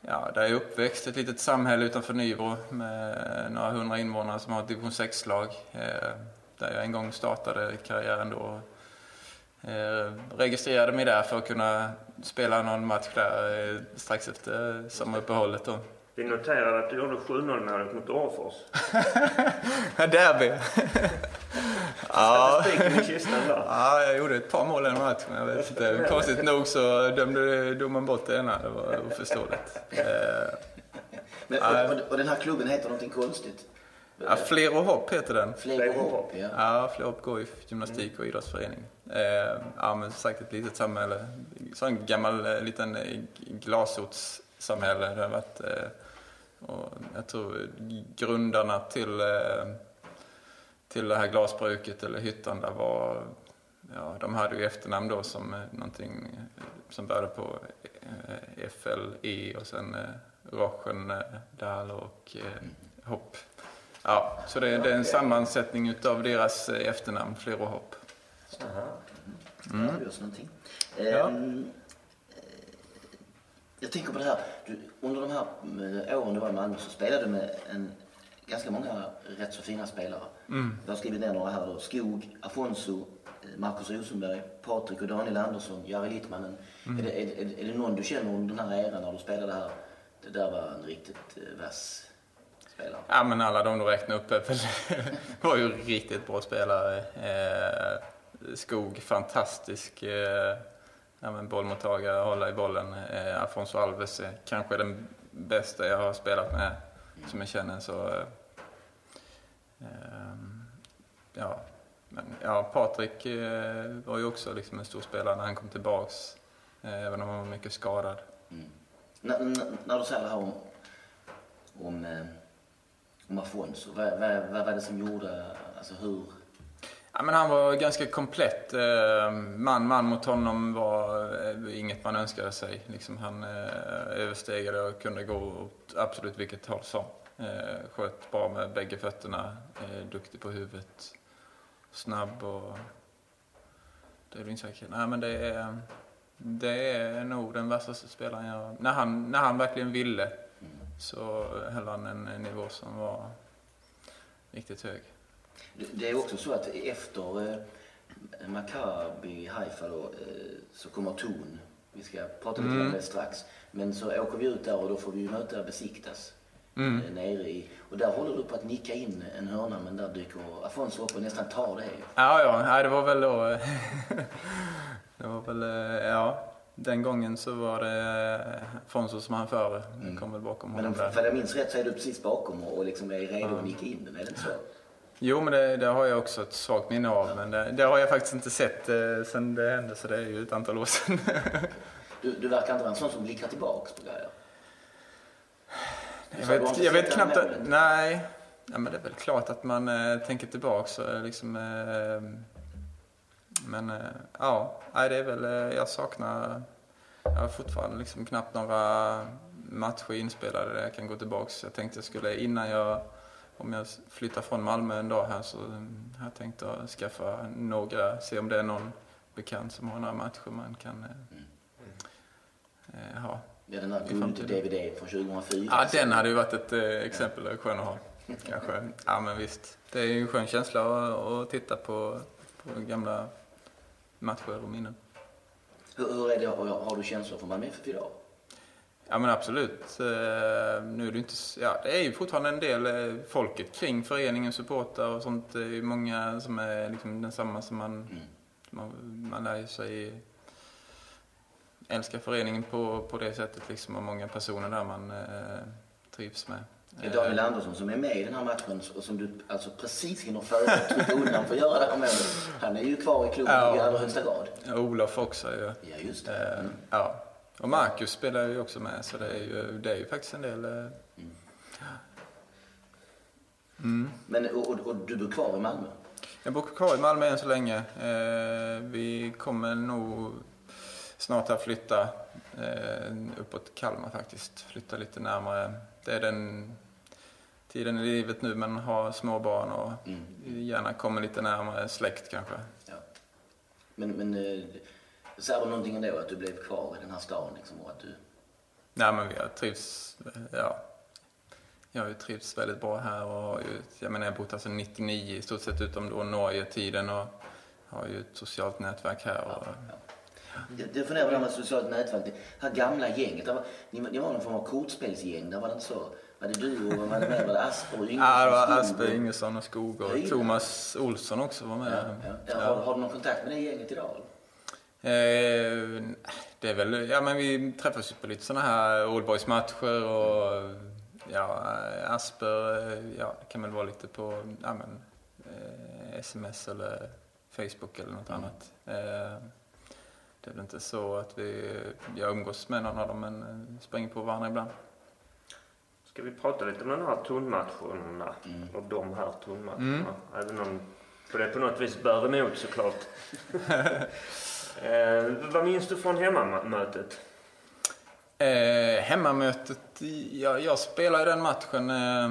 Speaker 3: ja, där jag är uppväxt, ett litet samhälle utanför Nybro med några hundra invånare som har ett division 6-lag. Eh, där jag en gång startade karriären då. Eh, registrerade mig där för att kunna spela någon match där eh, strax efter sommaruppehållet. Då.
Speaker 2: Vi noterade att du gjorde 7-0 målet mot Orrefors. <laughs>
Speaker 3: Derby! <laughs>
Speaker 2: ja. Spiken i kistan där. <laughs>
Speaker 3: Ja, jag gjorde ett par mål den matchen. Jag vet inte. Konstigt nog så dömde domaren bort det ena. Det var oförståeligt.
Speaker 1: Men, och, och, den här klubben heter någonting konstigt?
Speaker 3: Ja, Fler och hopp heter den.
Speaker 1: Fler och hopp, ja.
Speaker 3: Ja, Fler och hopp går i gymnastik och idrottsförening. Ja, men som sagt ett litet samhälle. Så en gammal liten glasortssamhälle. Det har varit och jag tror grundarna till, eh, till det här glasbruket eller hyttan där var, ja, de hade ju efternamn då som någonting som började på eh, FLE och sen eh, Rochendal och Hopp. Ja, så det, det är en sammansättning utav deras efternamn, Fler och Hopp.
Speaker 1: Mm. Ja. Um, jag tänker på det här, du, under de här eh, åren du var i Malmö så spelade du med en, ganska många rätt så fina spelare. Mm. Jag har skrivit ner några här då. Skog, Afonso, eh, Marcus Rosenberg, Patrik och Daniel Andersson, Jari Littmannen. Mm. Är, det, är, är, det någon du känner under den här eran när du spelade här? Det där var en riktigt eh, vass spelare.
Speaker 3: Ja men alla de du räknade upp <laughs> var ju riktigt bra spelare. Eh, Skog, fantastisk. Eh, ja, men bollmottagare, hålla i bollen. Eh, Afonso Alves är kanske den bästa jag har spelat med, som jag känner. Så, eh, ehm, ja, men, ja, Patrik eh, var ju också liksom en stor spelare när han kom tillbaks, eh, även om han var mycket skadad. Mm.
Speaker 1: När du säger det här om, om, Mafonso? vad, vad, vad var det som gjorde, alltså hur
Speaker 3: Ja, men han var ganska komplett. Eh, man, man mot honom var eh, inget man önskade sig. Liksom han eh, överstegade och kunde gå åt absolut vilket håll som. Sköt bra med bägge fötterna, duktig på huvudet, snabb och... Det är säkert. Nej, men det är, det är nog den värsta spelaren jag... När han, när han verkligen ville så höll han en nivå som var riktigt hög.
Speaker 1: Det är också så att efter eh, Maccabi Haifa då, eh, så kommer Ton. Vi ska prata lite mm. om det strax. Men så åker vi ut där och då får vi ju möta Besiktas. Mm. Eh, nere i, och där håller du på att nicka in en hörna men där dyker Afonso upp och nästan tar det.
Speaker 3: Ja, ja, det var väl då... <laughs> det var väl, ja. Den gången så var det Afonso som han före. Mm. kom väl bakom
Speaker 1: honom Men om, för jag minns rätt så är du precis bakom och liksom är redo att nicka in den, är det inte så?
Speaker 3: Jo, men det, det, har jag också ett svagt minne av. Men det, det, har jag faktiskt inte sett eh, sen det hände, så det är ju ett antal år sedan. <laughs>
Speaker 1: du, du verkar inte vara en sån som blickar tillbaks på grejer.
Speaker 3: Jag vet, jag vet knappt att, Nej, ja, men det är väl klart att man äh, tänker tillbaks. Liksom, äh, men äh, ja, det är väl, jag saknar, jag har fortfarande liksom knappt några matcher inspelade där jag kan gå tillbaks. Jag tänkte jag skulle, innan jag om jag flyttar från Malmö en dag här så har jag tänkt att skaffa några, se om det är någon bekant som har några matcher man kan mm. eh, ha.
Speaker 1: Ja, den där guld-DVD från 2004.
Speaker 3: Ja, den hade ju varit ett eh, exempel ja. skön att ha. <laughs> Kanske. Ja, men visst. Det är ju en skön känsla att, att titta på, på gamla matcher och minnen.
Speaker 1: Hur, hur är det, har du känslor för Malmö FF idag?
Speaker 3: Ja men absolut. Eh, nu är det inte, ja, det är ju fortfarande en del eh, folket kring föreningen, supportrar och sånt. Det är ju många som är liksom densamma som man, mm. man, man lär sig älska föreningen på, på det sättet liksom och många personer där man eh, trivs med.
Speaker 1: Det är Daniel Andersson som är med i den här matchen och som du alltså precis hinner före och trycka undan för att göra det här målet. Han är ju kvar i klubben ja, i allra högsta grad.
Speaker 3: Ja, Olof också ju.
Speaker 1: Ja, just det. Mm.
Speaker 3: Ja. Och Marcus spelar ju också med så det är ju, det är ju faktiskt en del... Mm.
Speaker 1: Mm. Men, och, och, och, du bor kvar i Malmö?
Speaker 3: Jag bor kvar i Malmö än så länge. Eh, vi kommer nog snart att flytta eh, uppåt Kalmar faktiskt. Flytta lite närmare. Det är den tiden i livet nu man har små barn och mm. gärna kommer lite närmare släkt kanske. Ja.
Speaker 1: Men, men eh, Säger du någonting ändå att du blev kvar i den här stan liksom, och att du
Speaker 3: Nej, men vi har trivts, ja. Jag har ju trivts väldigt bra här och har ju, jag menar jag har bott här sedan 99 i stort sett utom då Norge-tiden och har ju ett socialt nätverk här. Och,
Speaker 1: Jag, jag funderar på det här med socialt nätverk. Det här gamla gänget. Var, ni, ni var någon form av kortspelsgäng. Där var det inte så? Var det du och var det mer? Var det Asper och Yngve?
Speaker 3: Ja, det var Asper Ingesson och Skog och. Thomas Olsson också var med.
Speaker 1: Ja, ja. Har, har du någon kontakt med det gänget idag?
Speaker 3: Eh, det är väl, ja men vi träffas ju på lite sådana här Old Boys-matcher och ja, Asper, eh, ja det kan väl vara lite på, ja men eh, sms eller Facebook eller något annat. Eh, det är väl inte så att vi, jag umgås med någon av dem men eh, springer på varandra ibland.
Speaker 2: Ska vi prata lite om de här tonmatcherna och de här tonmatcherna? Även om det på något vis bär emot såklart. <laughs> eh, vad minns du från hemmamötet?
Speaker 3: Eh, hemmamötet, ja, jag spelade den matchen. Eh,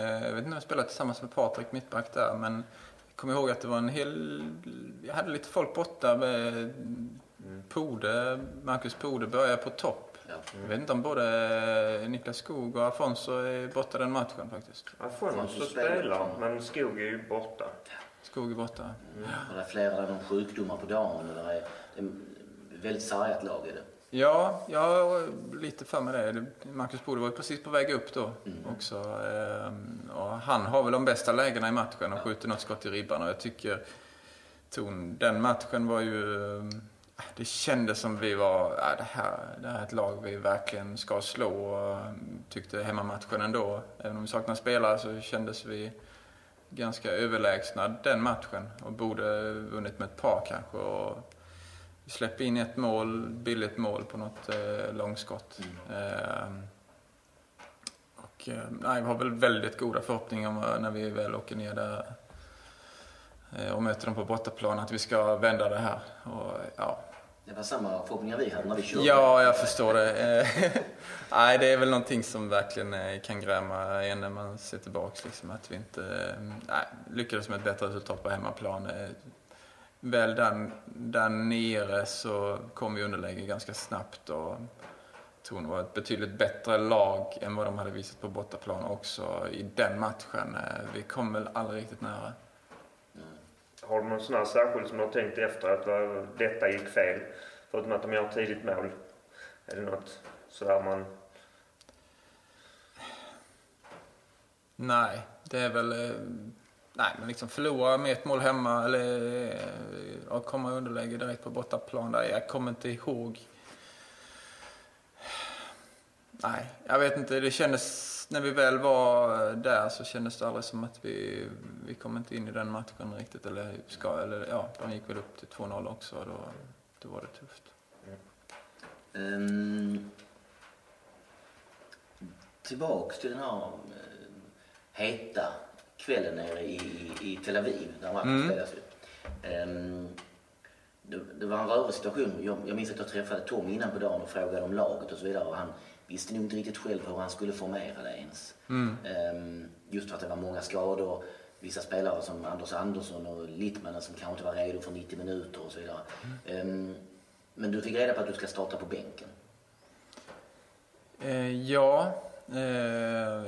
Speaker 3: eh, jag vet inte om jag spelade tillsammans med Patrik, mittback där. Men jag kommer ihåg att det var en hel... Jag hade lite folk borta. Med Pode, Marcus Pode började på topp.
Speaker 1: Ja.
Speaker 3: Jag vet inte om både Niklas Skog och Afonso är borta den matchen faktiskt.
Speaker 2: Afonso spelar, men Skog är ju borta.
Speaker 3: Skog är borta.
Speaker 1: Mm. Och det är flera av de sjukdomar på dagen. Det är, det är väldigt sargat lag. Är det.
Speaker 3: Ja, jag har lite för mig det. Marcus Bode var ju precis på väg upp då också. Ehm, Och han har väl de bästa lägena i matchen och skjuter något skott i ribban. Och jag tycker ton, den matchen var ju... Det kändes som vi var, ja, det, här, det här är ett lag vi verkligen ska slå. Och tyckte hemmamatchen ändå, även om vi saknar spelare så kändes vi ganska överlägsna den matchen. Och borde vunnit med ett par kanske. Och vi släpper in ett mål, billigt mål på något eh, långskott. Ehm, eh, och, nej, vi har väl väldigt goda förhoppningar eh, när vi väl åker ner där och möter dem på bortaplan att vi ska vända det här. Och, ja.
Speaker 1: Det var samma förhoppningar vi hade när vi körde.
Speaker 3: ja, jag förstår det. Eh, <laughs> nej, det är väl någonting som verkligen eh, kan gräma en när man ser tillbaka. Liksom, att vi inte eh, nej, lyckades med ett bättre resultat på hemmaplan. Eh, väl där, där nere så kom vi underläge ganska snabbt och Torn var ett betydligt bättre lag än vad de hade visat på bortaplan också i den matchen. Eh, Vi kom väl aldrig riktigt nära.
Speaker 2: Har du någon sån här särskild som du har tänkt efter att detta gick fel? Förutom att de gör tidigt mål. Är det något sådär man...
Speaker 3: Nej, det är väl... Eh, nej, men liksom förlora med ett mål hemma eller eh, komma i underläge direkt på bortaplan. Där. Jag kommer inte ihåg. Nej, jag vet inte. Det kändes... När vi väl var där så kändes det aldrig som att vi, vi kom inte in i den matchen riktigt. Eller, ska, eller ja, de gick väl upp till 2-0 också. Då, då var det tufft.
Speaker 1: Ehm, tillbaks till den här eh, heta kvällen nere i, i, i Tel Aviv där matchen
Speaker 3: Mm.
Speaker 1: spelas. Ehm, det, det var en rörig situation. Jag, jag minns att jag träffade Tom innan på dagen och frågade om laget och så vidare. Och han visste nog inte riktigt själv hur han skulle formera det ens. Ehm, just för att det var många skador. Vissa spelare som Anders Andersson och Littmannen som kanske inte var redo för 90 minuter och så vidare. Ehm, men du fick reda på att du ska starta på bänken.
Speaker 3: Eh, ja, eh,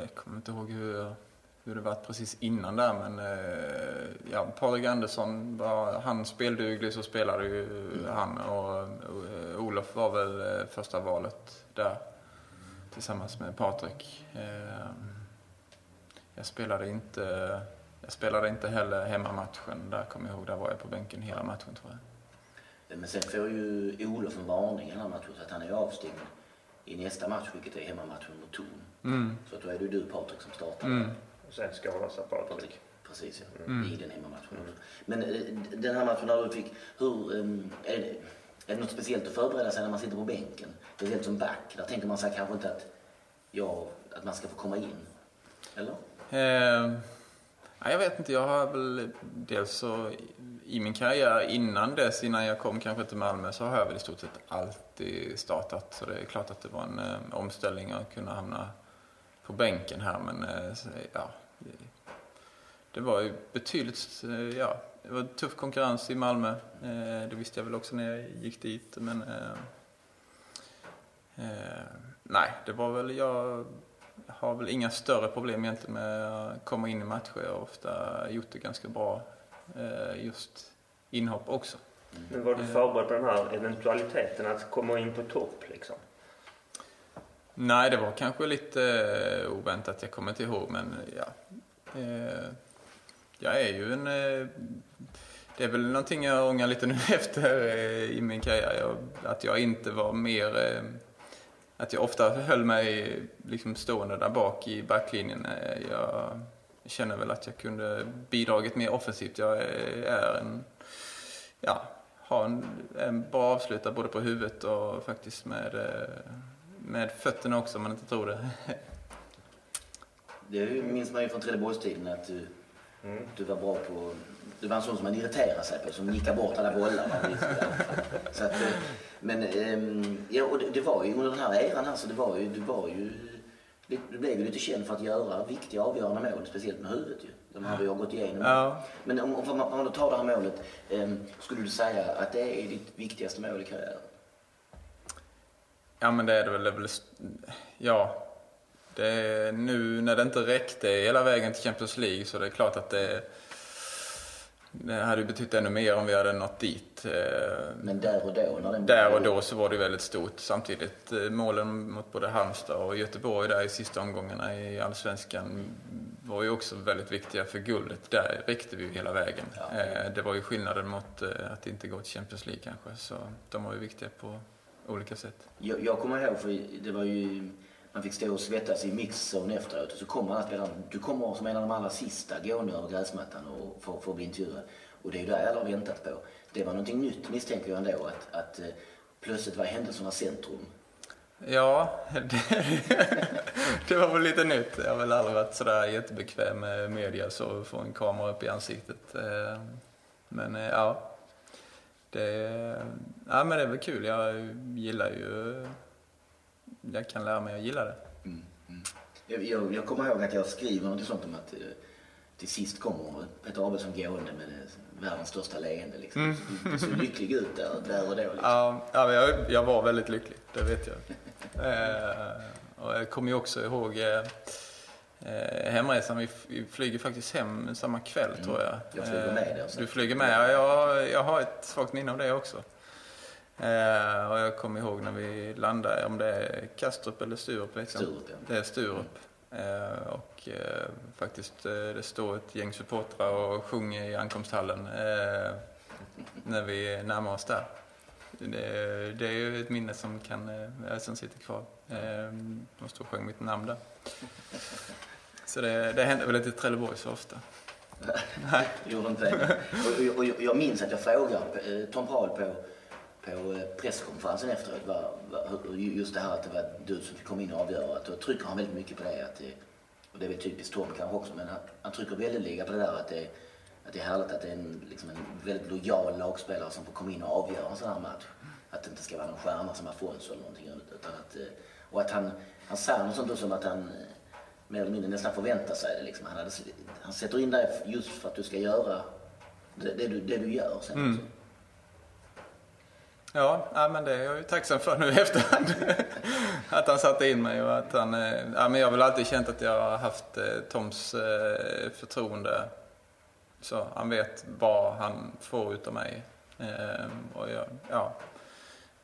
Speaker 3: jag kommer inte ihåg hur, hur det var precis innan där men eh, ja, Patrik Andersson, var han spelduglig så spelade ju han och eh, Olof var väl eh, första valet där tillsammans med Patrik. Eh, jag spelade inte jag spelade inte heller hemmamatchen, där kommer jag ihåg, där var jag på bänken hela matchen tror jag.
Speaker 1: Men sen får ju Olof en varning den här matchen så att han är avstängd i nästa match, vilket är hemmamatchen mot Torn. Så att då är det du Patrik som startar.
Speaker 3: Mm.
Speaker 2: Och sen skadar sig Patrik.
Speaker 1: Precis, ja. I den hemmamatchen också. Men eh, den här matchen när du fick, hur, ehm, är, det, är det något speciellt att förbereda sig när man sitter på bänken? Speciellt som back, där tänker man sig kanske inte att, ja, att man ska få komma in. Eller?
Speaker 3: Eh, jag vet inte, jag har väl dels så i min karriär innan dess, innan jag kom kanske till Malmö, så har jag väl i stort sett alltid startat. Så det är klart att det var en eh, omställning att kunna hamna på bänken här, men eh, ja. Det, det var ju betydligt, eh, ja, det var tuff konkurrens i Malmö. Eh, det visste jag väl också när jag gick dit, men eh, Eh, nej, det var väl, jag har väl inga större problem egentligen med att komma in i matcher. Jag har ofta gjort det ganska bra, eh, just inhopp också.
Speaker 2: Men var du förberedd på den här eventualiteten att komma in på topp liksom?
Speaker 3: Nej, det var kanske lite eh, oväntat. Jag kommer inte ihåg, men ja. Jag är ju en... Eh, det är väl någonting jag ångrar lite nu <laughs> efter eh, i min karriär. Jag, att jag inte var mer... Eh, att jag ofta höll mig liksom stående där bak i backlinjen. Jag känner väl att jag kunde bidragit mer offensivt. Jag är, en... Ja, har en, en bra avslutare både på huvudet och faktiskt med med fötterna också om man inte tror det. <laughs>
Speaker 1: Det minns man ju från Trelleborgstiden att du, mm. du var bra på... Du var en sån som man irriterade sig på, som nickade bort alla bollar. <laughs> så att, eh, men ehm, ja, och det, det, var ju under den här eran här så det var ju, du var ju... Du blev ju lite känd för att göra viktiga avgörande mål, speciellt med huvudet ju. De hade ju gått igenom.
Speaker 3: Ja.
Speaker 1: Men om, om, man då tar det här målet, um, skulle du säga att det är ditt viktigaste mål i karriären?
Speaker 3: Ja men det är det väl. Det är väl ja. Det är, nu när det inte räckte hela vägen till Champions League så det är klart att det, det hade betytt ännu mer om vi hade nått dit. Eh,
Speaker 1: men där och då? När den
Speaker 3: där och då så var det väldigt stort. Samtidigt eh, målen mot både Halmstad och Göteborg där i sista omgångarna i Allsvenskan var ju också väldigt viktiga för guldet. Där räckte vi ju hela vägen. Ja. Eh, det var ju skillnaden mot att inte gå till Champions League kanske. Så de var ju viktiga på olika sätt.
Speaker 1: Jag, jag kommer ihåg, för det var ju... Han fick stå och svettas i mixzon efteråt och så kommer alla spelarna. Du kommer som en av de allra sista gående över gräsmattan och för, för att bli intervjuad. Och det är ju det alla har väntat på. Det var någonting nytt misstänker jag ändå att, att eh, plötsligt var händelsernas centrum.
Speaker 3: Ja, det, det, var väl lite nytt. Jag har väl aldrig varit sådär jättebekväm med media så få en kamera upp i ansiktet. Eh, men eh, ja, det, ja, men det är väl kul. Jag gillar ju... Jag kan lära mig att gilla det. Mm,
Speaker 1: mm. Jag, jag, kommer ihåg att jag skriver något sånt om att eh, till sist kommer Peter Abelsson gående med världens största leende. Liksom. Mm. Du såg lycklig ut där, där och då. Liksom.
Speaker 3: Ja, ja jag, jag var väldigt lycklig. Det vet jag. <laughs> eh, och jag kommer ju också ihåg eh, eh, hemresan. Vi, vi flyger faktiskt hem samma kväll mm. tror jag.
Speaker 1: Jag flyger med dig.
Speaker 3: Du flyger med. Jag, jag har ett svagt minne av det också. Eh, och jag kommer ihåg när vi landade, om det är Kastrup eller Sturup. Liksom.
Speaker 1: Sturup ja.
Speaker 3: Det är Sturup. Eh, och eh, faktiskt eh, det står ett gäng supportrar och sjunger i ankomsthallen eh, när vi närmar oss där. Det, det, är ju ett minne som, kan, eh, som sitter kvar. de stod och sjöng mitt namn där. Så det, det händer väl inte i Trelleborg så ofta. <laughs>
Speaker 1: Nej, det gjorde inte det. Och, och, och, jag minns att jag frågade Tom Prahl på, på eh, presskonferensen efteråt, var, var, just det här att det var du som fick komma in och avgöra. Då trycker han väldigt mycket på det. Att det och det är väl typiskt Tom kanske också, men han, han trycker väldigt lika på det där att det, att det är härligt att det är en, liksom en väldigt lojal lagspelare som får komma in och avgöra en sån här match. Att det inte ska vara någon stjärna som Afonso eller någonting. Utan att, eh, och att han, han säger något sånt som att han eh, mer eller mindre nästan förväntar sig det. Liksom. Han, hade, han sätter in dig just för att du ska göra det, det, du, det du gör sen mm.
Speaker 3: Ja, ja, men det är jag ju tacksam för nu i efterhand. <laughs> att han satte in mig och att han... Eh, ja, men jag har väl alltid känt att jag har haft eh, Toms eh, förtroende. Så han vet vad han får utav mig. Eh, och jag, ja,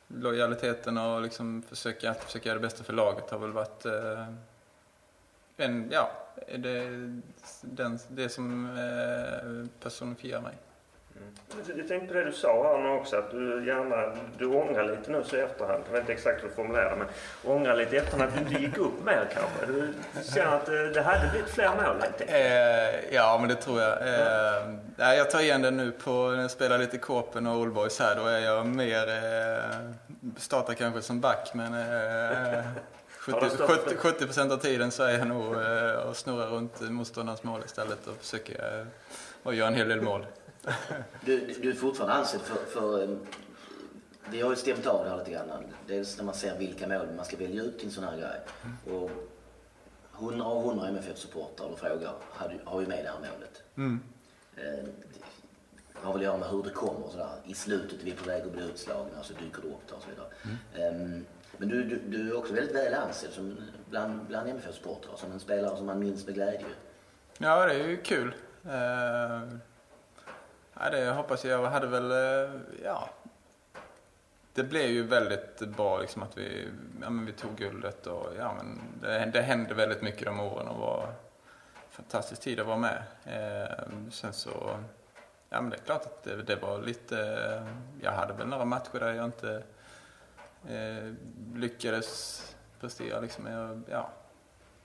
Speaker 3: lojaliteten och liksom försöka, att försöka göra det bästa för laget har väl varit eh, en, ja, det, den, det som eh, personifierar mig.
Speaker 2: Mm. Jag tänkte på det du sa här nu också att du gärna, du ångrar lite nu så i efterhand. Jag vet inte exakt hur du formulerar men ångrar lite i efterhand att du inte gick upp mer kanske. Du känner att det hade blivit fler mål helt
Speaker 3: eh, Ja men det tror jag. Eh, mm. jag tar igen det nu på, när jag spelar lite Kåpen och Oldboys här. Då är jag mer, eh, startar kanske som back men eh, 70, procent av tiden så är jag nog eh, och snurrar runt motståndarens mål istället och försöker eh, och göra en hel del mål. <laughs>
Speaker 1: Du, du är fortfarande ansedd för, för eh, vi har ju stämt av det här lite grann. Dels när man ser vilka mål man ska välja ut till en sån här grej. Och 100 av 100 MFF-supportrar och frågar har ju med det här målet. Mm. Det har väl att göra med hur det kommer och sådär. I slutet är vi på väg att bli utslagna och så dyker det upp där och så vidare. Mm. Um, Men du, du, du är också väldigt väl ansedd som bland, bland MFF-supportrar, som en spelare som man minns med glädje.
Speaker 3: Ja, det är ju kul. Eh, ja, det hoppas jag. Jag hade väl, eh, ja. Det blev ju väldigt bra liksom att vi, ja, men vi tog guldet och ja, men det, det hände väldigt mycket de åren och var fantastisk tid att vara med. Eh, sen så, ja men det är klart att det, det var lite, eh, jag hade väl några matcher där jag inte eh, lyckades prestera liksom. Jag, ja,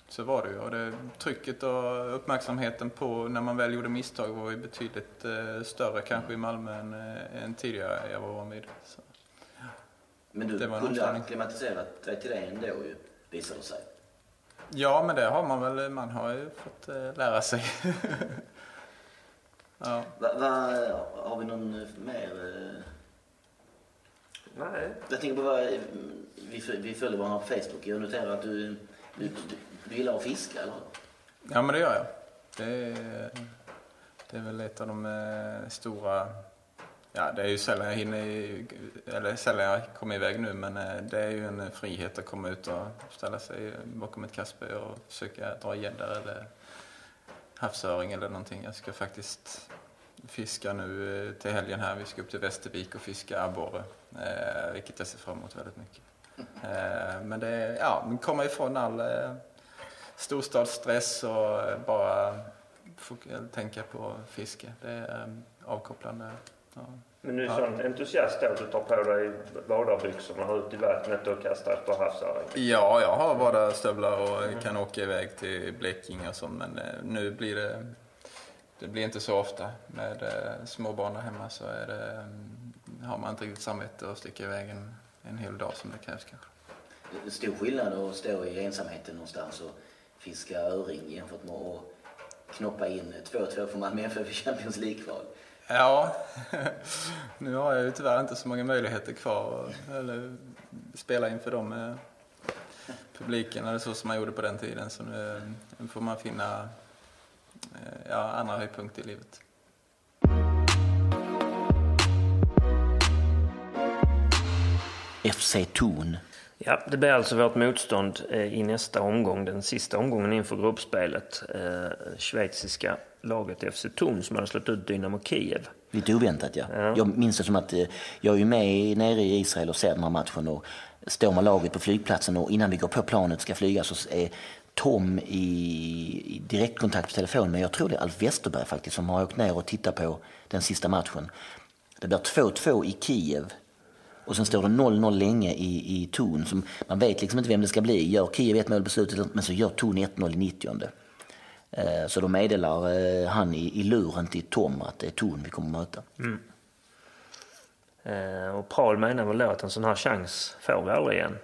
Speaker 3: så var det ju. Och det, trycket och uppmärksamheten på när man väl gjorde misstag var ju betydligt eh, större kanske i Malmö än, eh, än tidigare jag var van vid. Så.
Speaker 1: Men du
Speaker 3: Det var
Speaker 1: kunde
Speaker 3: omställning.
Speaker 1: acklimatisera dig till det ändå ju, visade det sig.
Speaker 3: Ja, men det har man väl. Man har ju fått eh, lära sig. <laughs> ja.
Speaker 1: Va, va, har vi någon mer... eh,
Speaker 2: Nej.
Speaker 1: Jag tänker på vad... Vi, föl- vi följer varandra på Facebook. Jag noterar att du, du, du, du gillar att fiska, eller
Speaker 3: ja, men det gör jag. Det är, det är väl ett av de eh, stora... Ja, det är ju sällan jag hinner... Eller sällan jag kommer iväg nu, men eh, det är ju en frihet att komma ut och ställa sig bakom ett kastspö och försöka dra gädda eller havsöring eller någonting. Jag ska faktiskt fiska nu eh, till helgen här. Vi ska upp till Västervik och fiska abborre, eh, vilket jag ser fram emot väldigt mycket. <laughs> Eh, men det är, ja, komma ifrån all eh, storstadsstress och eh, bara tänka på fiske. Det är eh, avkopplande. Ja.
Speaker 2: Men du är sån entusiast då att du tar på dig badarbyxorna ut i vattnet och kastar efter havsöring?
Speaker 3: Ja, jag har badarstövlar och kan åka iväg till Blekinge och så, men eh, nu blir det, det blir inte så ofta. Med småbarn där hemma så är det, eh, har man inte riktigt samvete att sticka iväg en, en hel dag som det krävs kanske.
Speaker 1: Det är stor skillnad att stå i ensamheten någonstans och fiska öring jämfört med att knoppa in 2-2 för Malmö FF i Champions League-kval.
Speaker 3: Ja, <laughs> nu har jag ju tyvärr inte så många möjligheter kvar att- spela inför de eh, publiken eller så som man gjorde på den tiden. Så nu, nu får man finna eh, ja, andra höjdpunkter i livet.
Speaker 1: FC Thun.
Speaker 2: Ja, det blir alltså vårt motstånd eh, i nästa omgång, den sista omgången inför gruppspelet. Eh, schweiziska laget FC Thun som hade slått ut Dynamo Kiev.
Speaker 1: Lite oväntat ja. Jag minns det som att eh, jag är ju med nere i Israel och ser den här matchen och står med laget på flygplatsen och innan vi går på planet ska flyga så är Tom i, direktkontakt på telefon med, jag tror det är Alf Westerberg faktiskt, som har åkt ner och tittat på den sista matchen. Det blir 2-2 i Kiev och sen står det 0-0 länge i, i ton. Som, man vet liksom inte vem det ska bli. Gör Kiev ett mål på slutet, men så gör Ton 1-0 i 90 eh, Så då meddelar eh, han i, i luren till Tom att det är Ton vi kommer möta. Mm.
Speaker 2: Eh, och Paul menar väl då att en sån här chans får vi aldrig igen.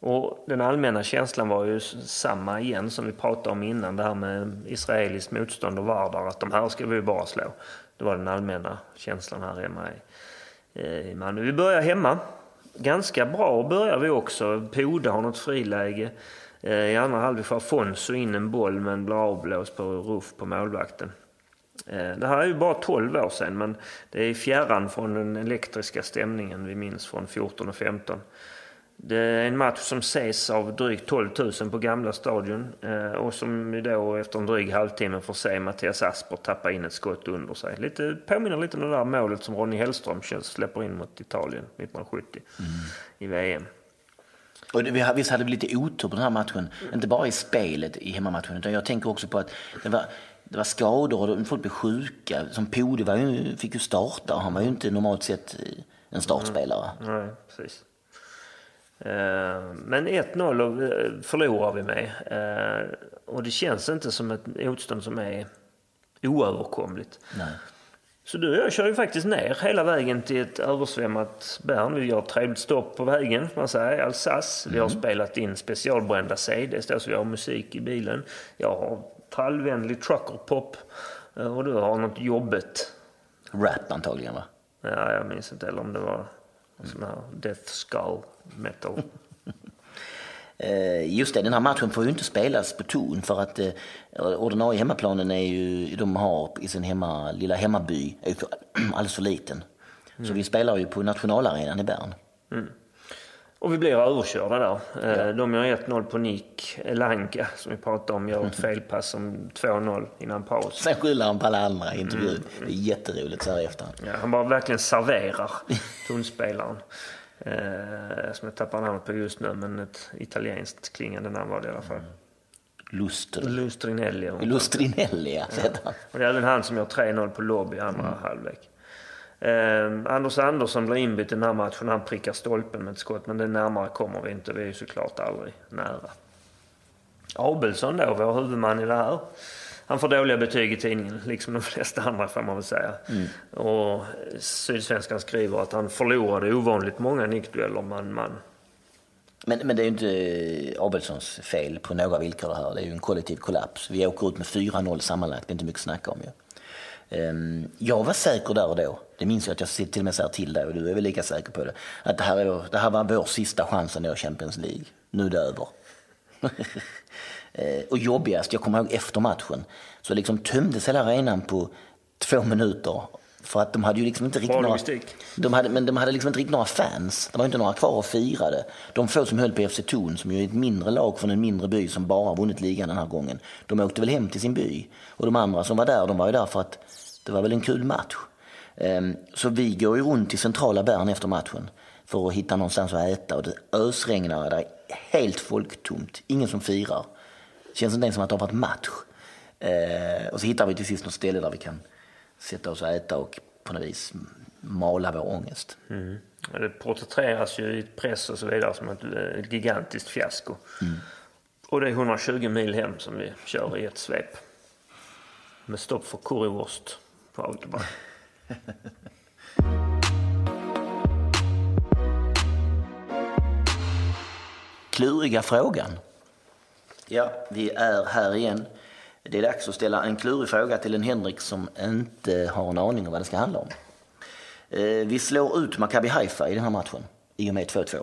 Speaker 2: Och den allmänna känslan var ju samma igen som vi pratade om innan. Det här med israeliskt motstånd och vardag, Att de här ska vi bara slå. Det var den allmänna känslan här hemma i Eh, Malmö. Vi börjar hemma. Ganska bra börjar vi också. Poda har något friläge. Eh, I andra halvlek får Afonso in en boll men blir avblåst på ruff på målvakten. Eh, det här är ju bara 12 år sedan men det är fjärran från den elektriska stämningen vi minns från 14 och 15. Det är en match som ses av drygt 12 000 på gamla stadion eh, och som då efter en dryg halvtimme får se Mattias Asper tappa in ett skott under sig. Lite, påminner lite om det där målet som Ronny Hellström känns- släpper in mot Italien 1970 i VM.
Speaker 1: Och det, visst hade vi lite otur på den här matchen. Inte bara i spelet i hemmamatchen utan jag tänker också på att det var, det var skador och folk blev sjuka. Som Pode var ju, fick ju starta och han var ju inte normalt sett eh, en startspelare.
Speaker 2: Nej, precis. Eh, Men 1-0 och, eh, förlorar vi med. Eh, Och det känns inte som ett motstånd som är oöverkomligt.
Speaker 1: Nej.
Speaker 2: Så du och jag kör ju faktiskt ner hela vägen till ett översvämmat Bern. Vi gör ett trevligt stopp på vägen, man säga, i Alsace. Vi har spelat in specialbrända CDs, då, så vi har musik i bilen. Jag har trallvänlig truckerpop eh, och du har något jobbigt.
Speaker 1: Rap antagligen va?
Speaker 2: Ja, jag minns inte heller om det var sån här Death Skull metal. <laughs>
Speaker 1: Eh, Just det, den här matchen får ju inte spelas på ton för att eh, ordinarie hemmaplanen är ju, de har i sin hemma, lilla hemmaby är ju för- <clears throat> alldeles för liten. Så vi spelar ju på nationalarenan i Bern.
Speaker 2: Och vi blir överkörda där. Ja. De gör 1-0 på nick. Elanga, som vi pratade om, gör ett <laughs> felpass som 2-0 innan paus.
Speaker 1: Sen skyller han på alla andra i intervjun. Mm. Det är jätteroligt så här i efterhand.
Speaker 2: Ja, han bara verkligen serverar <laughs> tonspelaren. Eh, som jag tappar namnet på just nu, men ett italienskt klingande namn var det i alla fall.
Speaker 1: Lustri.
Speaker 2: Lustrinelli.
Speaker 1: Lustrinelli, ja.
Speaker 2: ja. Och det är även han som gör 3-0 på lobby i andra mm. halvlek. Eh, Anders Andersson blir inbytt i den här matchen. Han prickar stolpen med ett skott, men det närmare kommer vi inte. Vi är ju såklart aldrig nära. Abelsson då, vår huvudman i det här. Han får dåliga betyg i tidningen, liksom de flesta andra får man väl säga. Mm. Och Sydsvenskan skriver att han förlorade ovanligt många nickdueller man-man.
Speaker 1: Men, men det är ju inte Abelssons fel på några villkor det här. Det är ju en kollektiv kollaps. Vi åker ut med 4-0 sammanlagt, det är inte mycket att snacka om ju. Ehm, jag var säker där och då, det minns jag att jag till och med säger till dig och du är väl lika säker på det, att det här, är, det här var vår sista chans att nå Champions League. Nu är det över. <laughs> Ehm, och jobbigast, jag kommer ihåg efter matchen, så liksom tömdes hela arenan på två minuter. För att de hade ju liksom inte riktigt några, de hade, men de hade liksom inte riktigt några fans. Det var inte några kvar och firade. De få som höll på FC Thun, som ju är ett mindre lag från en mindre by som bara vunnit ligan den här gången, de åkte väl hem till sin by. Och de andra som var där, de var ju där för att det var väl en kul match. Ehm, så vi går ju runt i centrala Bern efter matchen för att hitta någonstans att äta och det ösregnar, det är helt folktomt, ingen som firar. Känns inte ens som att det har varit match. Ehm, och så hittar vi till sist något ställe där vi kan sätta oss och äta och på något vis mala vår ångest.
Speaker 2: Mm. Det porträtteras ju i press och så vidare som ett, ett gigantiskt fiasko. Mm. Och det är 120 mil hem som vi kör i ett svep. Med stopp för currywurst på autobahn. <laughs>
Speaker 1: Kluriga frågan. Ja, vi är här igen. Det är dags att ställa en klurig fråga till en Henrik som inte har en aning om vad det ska handla om. Eh, vi slår ut Maccabi Haifa i den här matchen i och med 2-2.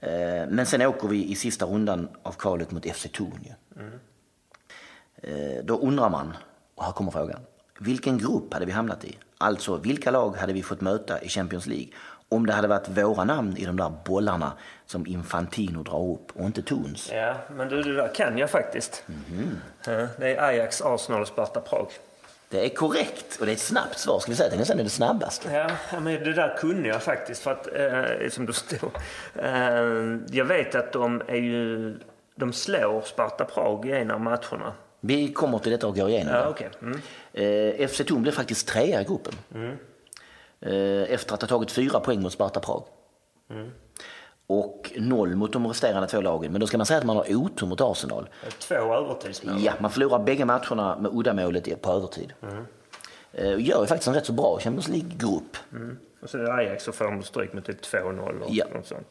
Speaker 1: Eh, men sen åker vi i sista rundan av kvalet mot FC Torn. Mm. Eh, då undrar man, och här kommer frågan. Vilken grupp hade vi hamnat i? Alltså, vilka lag hade vi fått möta i Champions League om det hade varit våra namn i de där bollarna som Infantino drar upp och inte Tons?
Speaker 2: Ja, men du, det där kan jag faktiskt. Mm -hmm. Det är Ajax, Arsenal och Sparta Prag.
Speaker 1: Det är korrekt och det är ett snabbt svar. Ska vi säga att det nästan är det snabbaste?
Speaker 2: Ja, men det där kunde jag faktiskt för att, eh, som du stod. Eh, jag vet att de är ju, de slår Sparta Prag i en av matcherna.
Speaker 1: Vi kommer till detta och går igenom
Speaker 2: ja, okay. mm.
Speaker 1: eh, FC Thun blev faktiskt trea i gruppen. Mm. Eh, efter att ha tagit fyra poäng mot Sparta Prag. Mm. Och noll mot de resterande två lagen. Men då ska man säga att man har otur mot Arsenal.
Speaker 2: Två övertidsmål.
Speaker 1: Ja, man förlorar bägge matcherna med uddamålet på övertid. Mm. Eh, gör ju faktiskt en rätt så bra Champions League-grupp.
Speaker 2: Mm. Och så Ajax så får de stryk med typ 2-0 och ja. något sånt.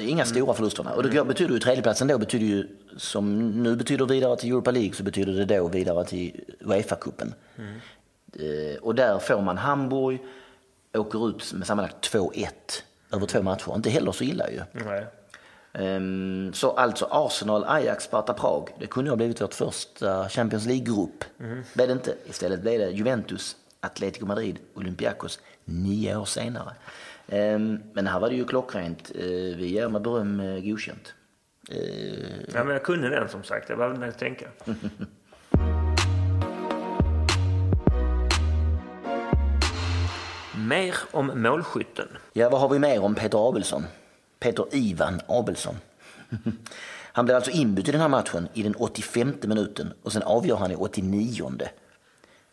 Speaker 1: Inga mm. stora förlusterna. Och det mm. betyder ju tredjeplatsen då betyder ju, som nu betyder vidare till Europa League, så betyder det då vidare till Uefa-cupen. Mm. Eh, och där får man Hamburg, åker ut med sammanlagt 2-1 över två matcher. Inte heller så illa ju.
Speaker 2: Nej.
Speaker 1: Um, så alltså Arsenal, Ajax, Sparta Prag. Det kunde ha blivit vårt första Champions League-grupp. Mm. Blev det inte. Istället blev det Juventus, Atletico Madrid, Olympiakos nio år senare. Um, men här var det ju klockrent. Uh, vi ger med beröm uh, godkänt.
Speaker 2: Uh, ja, men jag kunde den som sagt. Jag behövde inte tänka. <laughs> mer om målskytten.
Speaker 1: Ja, vad har vi mer om Peter Abelsson? Peter Ivan Abelsson. <laughs> Han blev alltså inbytt i den här matchen i den 85 minuten och sen avgör han i 89.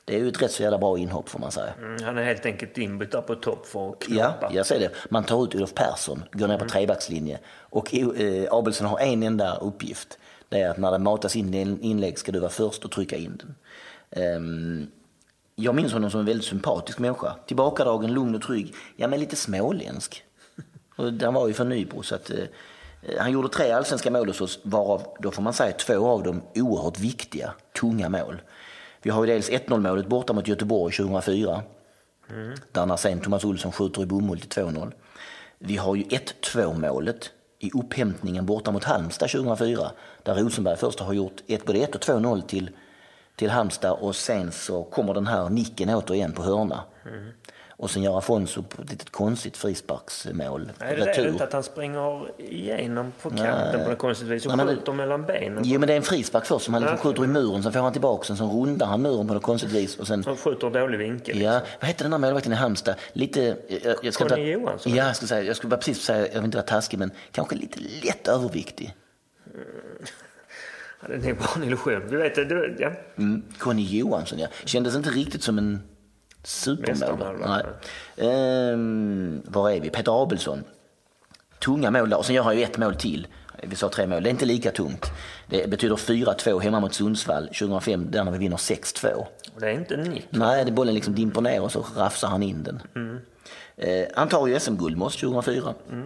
Speaker 1: Det är ju ett rätt så jävla bra inhopp får man säga.
Speaker 2: Mm, han är helt enkelt inbytt där på topp för att
Speaker 1: knappa. Ja, jag ser det. Man tar ut Olof Persson, går ner på mm. trebackslinje och eh, Abelsson har en enda uppgift. Det är att när det matas in en inlägg ska du vara först och trycka in den. Um, jag minns honom som en väldigt sympatisk människa. Tillbakadragen, lugn och trygg. Ja, men lite småländsk. <laughs> Och han var ju från Nybro så att eh, han gjorde tre allsvenska mål hos oss varav, då får man säga, två av dem oerhört viktiga, tunga mål. Vi har ju dels 1-0 målet borta mot Göteborg 2004. Mm. Där när sen Thomas Olsson skjuter i bomull till 2-0. Vi har ju 1-2 målet i upphämtningen borta mot Halmstad 2004. Där Rosenberg först har gjort ett, både 1 och 2-0 till, till Halmstad och sen så kommer den här nicken återigen på hörna. Mm. Och sen gör Afonso på ett litet konstigt frisparksmål.
Speaker 2: Nej, det är inte att han springer igenom på kanten på något konstigt vis och
Speaker 1: Nej,
Speaker 2: skjuter mellan benen.
Speaker 1: Jo men det är en frispark först som han liksom skjuter i muren, sen får han tillbaka den, sen rundar han muren på något konstigt vis och sen
Speaker 2: Han skjuter dålig vinkel.
Speaker 1: Ja, vad hette den där målvakten i Halmstad? Lite... Jag, jag ska
Speaker 2: Conny
Speaker 1: inte-
Speaker 2: Johansson?
Speaker 1: Ja, jag skulle, säga, jag skulle bara precis säga, jag vill inte vara taskig, men kanske lite lätt överviktig.
Speaker 2: Det är bara en illusion. Du vet, det, ja.
Speaker 1: Mm. Conny Johansson, ja. Kändes inte riktigt som en supermålvakt. Ehm, var är vi? Peter Abelsson. Tunga mål där. Och sen gör han ju ett mål till. Vi sa tre mål. Det är inte lika tungt. Det betyder 4-2 hemma mot Sundsvall 2005, där när vi vinner 6-2.
Speaker 2: Och det är inte nick.
Speaker 1: Nej, det bollen liksom dimper ner och så rafsar han in den. Eh, han tar ju SM-guld med oss 2004. Ehm,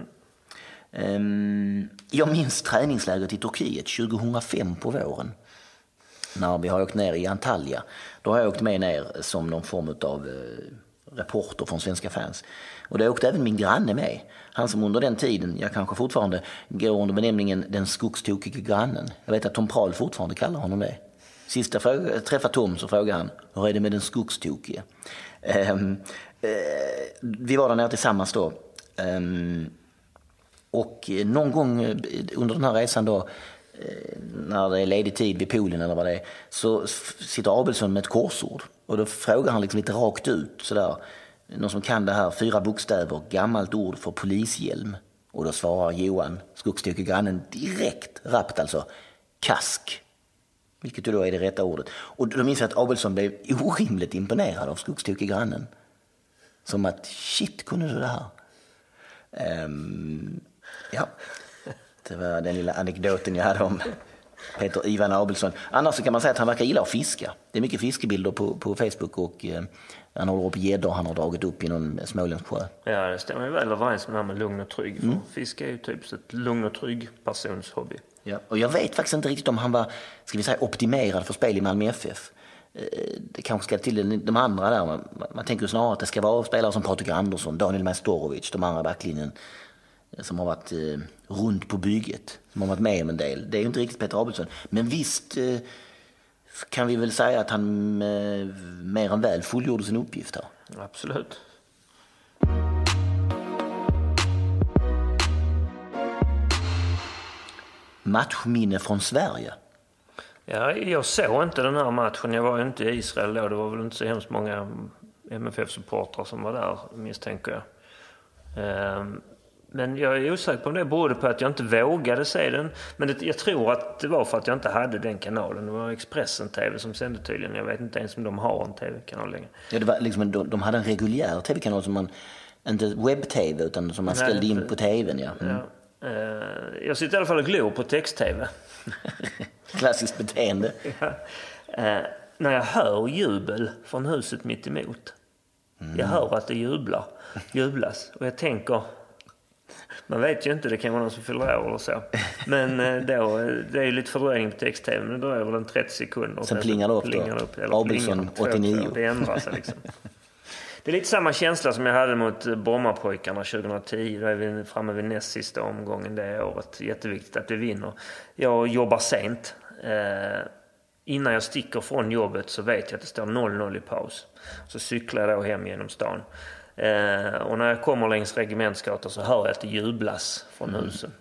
Speaker 1: Ehm, jag minns träningslägret i Turkiet 2005 på våren. När vi har åkt ner i Antalya. Då har jag åkt med ner som någon form av eh, reporter från Svenska fans. Och det åkte även min granne med. Han som under den tiden, jag kanske fortfarande, går under benämningen den skogstokige grannen. Jag vet att Tom Prahl fortfarande kallar honom det. Sist jag eh, träffade Tom så frågade han, hur är det med den skogstokige? Ehm, eh, vi var där nere tillsammans då. Ehm, och eh, någon gång eh, under den här resan då, eh, när det är ledig tid vid poolen eller vad det är, så sitter Abelsson med ett korsord. Och då frågar han liksom lite rakt ut sådär, någon som kan det här, fyra bokstäver, gammalt ord för polishjälm. Och då svarar Johan, skogstokegrannen, direkt, rappt alltså, kask. Vilket då är det rätta ordet. Och då minns jag att Abelsson blev orimligt imponerad av skogstokegrannen. Som att, shit, kunde du det här? Um, ja, det var den lilla anekdoten jag hade om Peter Ivan Abelsson. Annars så kan man säga att han verkar gilla att fiska. Det är mycket fiskebilder på, på Facebook och eh, han håller upp gäddor han har dragit upp i någon småländsk sjö.
Speaker 2: Ja, det stämmer ju väl överens med det här med lugn och trygg.
Speaker 1: Mm.
Speaker 2: fiske är ju typ ett lugn och trygg persons hobby.
Speaker 1: Ja. Och jag vet faktiskt inte riktigt om han var, ska vi säga, optimerad för spel i Malmö FF. Eh, Det kanske ska till de andra där. Man, man tänker ju snarare att det ska vara spelare som Patrik Andersson, Daniel Majstorovic, de andra backlinjen som har varit eh, runt på bygget, som har varit med om en del. Det är ju inte riktigt Peter Abelsson. Men visst eh, kan vi väl säga att han eh, mer än väl fullgjorde sin uppgift här.
Speaker 2: Absolut.
Speaker 1: Matchminne från Sverige.
Speaker 2: Ja, jag såg inte den här matchen. Jag var ju inte i Israel då. Det var väl inte så hemskt många MFF-supportrar som var där, misstänker jag. Men jag är osäker på om det berodde på att jag inte vågade se den. Men det, jag tror att det var för att jag inte hade den kanalen. Det var Expressen TV som sände tydligen. Jag vet inte ens om de har en TV-kanal längre.
Speaker 1: Ja, det var liksom, de, de hade en reguljär tv-kanal som man, inte webb-tv utan som man
Speaker 2: Nej,
Speaker 1: ställde in på tvn. Ja. Mm.
Speaker 2: Ja. Eh, Jag sitter i alla fall och glor på text-TV. <laughs>
Speaker 1: Klassiskt beteende. <laughs>
Speaker 2: Eh, när jag hör jubel från huset mitt emot. Jag hör att det jublar, jublas och jag tänker, man vet ju inte, det kan vara någon som fyller år eller så. Men eh, då, eh, det är ju lite fördröjning på text-tv, men det dröjer väl en 30 sekunder.
Speaker 1: Sen plingar det upp då.
Speaker 2: plingar det upp, eller
Speaker 1: Abelsson,
Speaker 2: plingar det två,
Speaker 1: 89.
Speaker 2: två. Det ändrar sig liksom. <laughs> Det är lite samma känsla som jag hade mot eh, Brommapojkarna 2010. Då är vi framme vid näst sista omgången det året. Jätteviktigt att vi vinner. Jag jobbar sent. Eh, innan jag sticker från jobbet så vet jag att det står 0-0 i paus. Så cyklar jag då hem genom stan. Eh, och när jag kommer längs Regementsgatan så hör jag att det jublas från husen.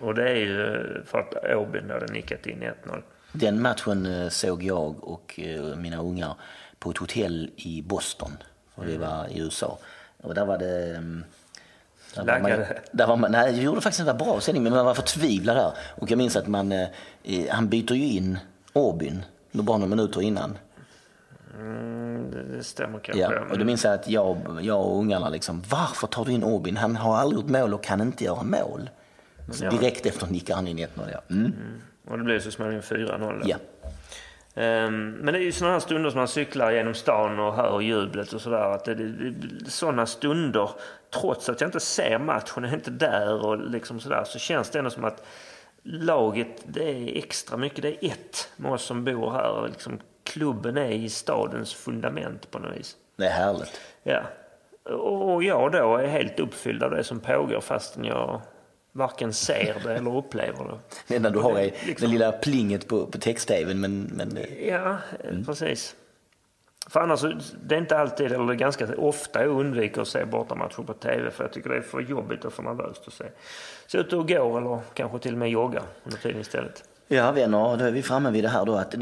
Speaker 2: Och det är ju för att Åbyn hade nickat in 1-0.
Speaker 1: Den matchen eh, såg jag och eh, mina ungar på ett hotell i Boston. För vi var i USA. Och där var det... mm, Där var man, där var man, nej, vi gjorde faktiskt en bra sändning, men man var förtvivlad där. Och jag minns att man, han byter ju in Åbyn bara några minuter innan.
Speaker 2: Mm, det, det stämmer kanske.
Speaker 1: Ja, och då minns jag att jag, jag och ungarna liksom, varför tar du in Åbyn? Han har aldrig gjort mål och kan inte göra mål. Så direkt efter nickar han in 1-0. Ja. Mm.
Speaker 2: Och det blev så småningom 4-0 då.
Speaker 1: Ja.
Speaker 2: Ehm, Men det är ju sådana här stunder som man cyklar genom stan och hör jublet och sådär. Att det, det, det, sådana stunder, trots att jag inte ser matchen, är inte där och liksom sådär, så känns det ändå som att laget, det är extra mycket. Det är ett med oss som bor här. Liksom, klubben är i stadens fundament på något vis.
Speaker 1: Det är härligt.
Speaker 2: Ja. Och jag då är helt uppfylld av det som pågår fastän jag varken ser det eller upplever det. <laughs>
Speaker 1: Det enda du har är
Speaker 2: liksom-
Speaker 1: det lilla plinget på, på text-tvn. Men, men,
Speaker 2: Ja, eh, precis. För annars, det är inte alltid, eller är ganska ofta jag undviker att se bortamatcher på TV för jag tycker det är för jobbigt och för nervöst att se. Så ut och gå eller kanske till och med jogga under tiden istället.
Speaker 1: Ja vänner, då är vi framme vid det här då att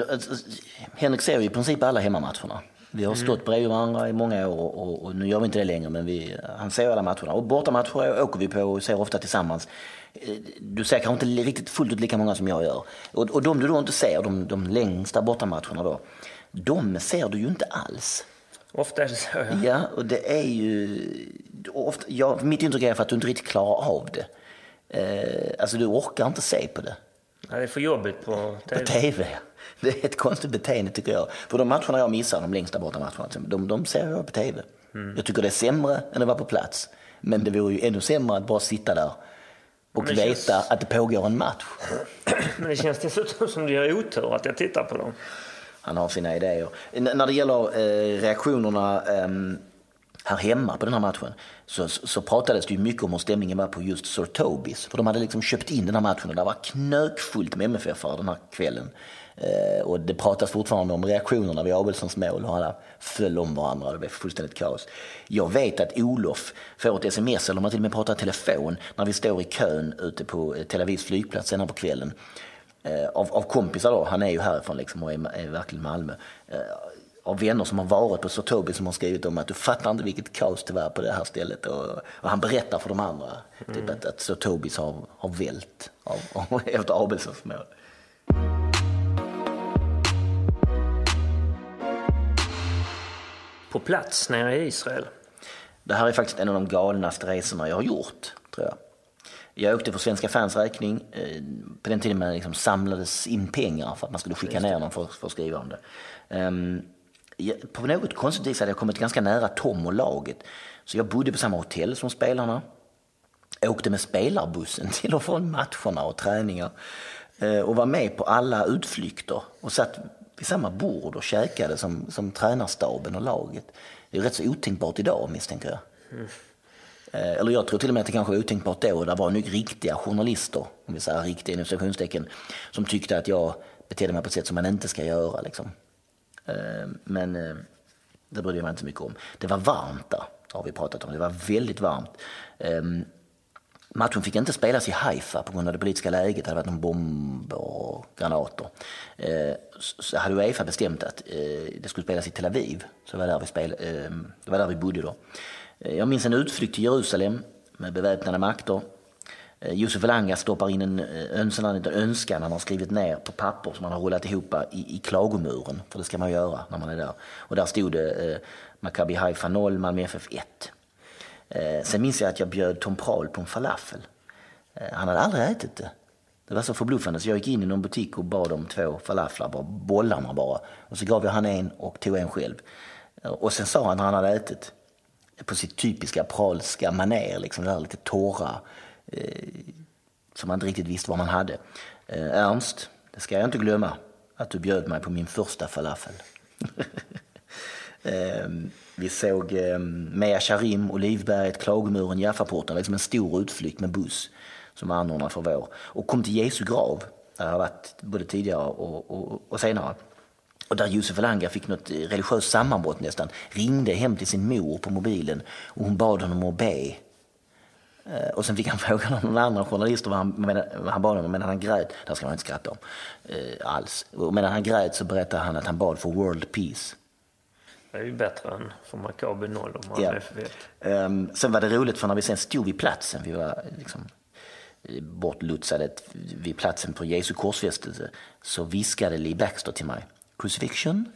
Speaker 1: Henrik ser ju i princip alla hemmamatcherna. Vi har stått bredvid varandra i många år och, och, nu gör vi inte det längre men vi, han ser alla matcherna. Och bortamatcher åker vi på och ser ofta tillsammans. Du ser kanske inte riktigt fullt ut lika många som jag gör. Och, och de du då inte ser, de, de längsta bortamatcherna då, de ser du ju inte alls.
Speaker 2: Ofta är det så ja.
Speaker 1: Ja, och det är ju... Ofta, ja, mitt intryck är att du inte riktigt klarar av det. Eh, alltså du orkar inte se på det.
Speaker 2: Ja, det är för jobbigt på TV.
Speaker 1: På TV. Det är ett konstigt beteende tycker jag. För de matcherna jag missar, de längsta borta matcherna, de, de ser jag på TV. Mm. Jag tycker det är sämre än att vara på plats. Men det vore ju ännu sämre att bara sitta där och veta känns... att det pågår en match. <clears throat>
Speaker 2: Men det känns dessutom som det gör otur att jag tittar på dem.
Speaker 1: Han har sina idéer. N när det gäller eh, reaktionerna eh, här hemma på den här matchen så, så pratades det ju mycket om hur stämningen var på just Sir Tobis. För de hade liksom köpt in den här matchen och det var knökfullt med mff den här kvällen. Eh, och det pratas fortfarande om reaktionerna vid Abelssons mål, och alla föll om varandra, det blev fullständigt kaos. Jag vet att Olof får ett sms, eller man till och med pratar i telefon, när vi står i kön ute på Tel Avivs flygplats senare på kvällen. Eh, av, av kompisar då, han är ju härifrån liksom och är, är verkligen Malmö. Eh, av vänner som har varit på Sotobi som har skrivit om att du fattar inte vilket kaos det var på det här stället. Och, och han berättar för de andra mm. typ att, att Sotobis har, har vält av, av, <laughs> efter Abelssons mål.
Speaker 2: På plats nere i Israel?
Speaker 1: Det här är faktiskt en av de galnaste resorna jag har gjort, tror jag. Jag åkte för Svenska fans räkning eh, på den tiden man liksom samlades in pengar för att man skulle skicka ner någon för, för att skriva om det. Um, på något konstigt vis hade jag kommit ganska nära Tom och laget. Så jag bodde på samma hotell som spelarna. Åkte med spelarbussen <laughs> till och från matcherna och träningar. Eh, och var med på alla utflykter och satt vid samma bord och käkade som, som tränarstaben och laget. Det är rätt så otänkbart idag misstänker jag. Mm. Eller jag tror till och med att det kanske var otänkbart då. Det var nog riktiga journalister, om vi säger riktiga inom som tyckte att jag betedde mig på ett sätt som man inte ska göra. Liksom. Eh, men eh, det brydde jag mig inte så mycket om. Det var varmt där, har vi pratat om. Det var väldigt varmt. Ehm, matchen fick inte spelas i Haifa på grund av det politiska läget. Det hade varit någon bomb och granater. Eh, så hade Uefa bestämt att eh, det skulle spelas i Tel Aviv. Så det var där vi, spel, ehm, det var där vi bodde då. Jag minns en utflykt till Jerusalem med beväpnade makter. Eh, Josef Elanga stoppar in en eh, önskan, en önskan han har skrivit ner på papper som han har rullat ihop eh, i, i klagomuren. För det ska man göra när man är där. Och där stod det eh, Maccabi Haifa 0, Malmö FF 1. Eh, sen minns jag att jag bjöd Tom Prahl på en falafel. Eh, han hade aldrig ätit det. Det var så förbluffande så jag gick in i någon butik och bad om två falaflar, bara bollarna bara. Och så gav jag han en och tog en själv. Eh, och sen sa han när han hade ätit, på sitt typiska pralska maner, liksom det här lite torra, Eh, som man inte riktigt visste vad man hade. Eh, Ernst, det ska jag inte glömma, att du bjöd mig på min första falafel. <laughs> Ehm, vi såg ehm, Mea Sharim, Olivberget, Klagomuren, Jaffaporten, liksom en stor utflykt med buss som var anordnad för vår. Och kom till Jesu grav, där jag har varit både tidigare och, och, och senare. Och där Josef Alanga fick något eh, religiöst sammanbrott nästan, ringde hem till sin mor på mobilen och hon bad honom att be och sen fick han <laughs> frågan av någon annan journalist vad han, vad han bad om, medan han grät, det här ska man inte skratta om eh, alls. Och medan han grät så berättade han att han bad för world peace.
Speaker 2: Det är ju bättre än för Maccabi 0 om man ja.
Speaker 1: Um, sen var det roligt för när vi sen stod vid platsen, vi var liksom eh, bortlutsade vid platsen på Jesu korsfästelse, så viskade Lee Baxter till mig, crucifixion?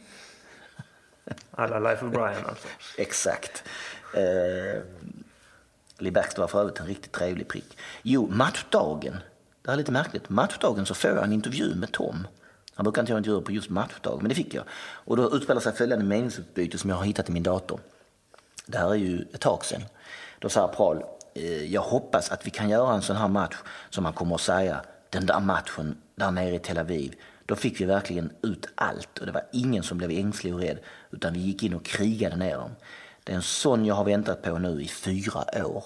Speaker 2: Alla Life of Brian alltså? <laughs>
Speaker 1: Exakt. Uh, Lee Baxter var för övrigt en riktigt trevlig prick. Jo, matchdagen. Det här är lite märkligt. Matchdagen så får jag en intervju med Tom. Han brukar inte göra intervjuer på just matchdag, men det fick jag. Och då utspelar sig följande meningsutbyte som jag har hittat i min dator. Det här är ju ett tag sedan. Då säger Prahl, eh, jag hoppas att vi kan göra en sån här match som man kommer att säga, den där matchen där nere i Tel Aviv. Då fick vi verkligen ut allt och det var ingen som blev ängslig och rädd, utan vi gick in och krigade ner dem. Det är en sån jag har väntat på nu i fyra år.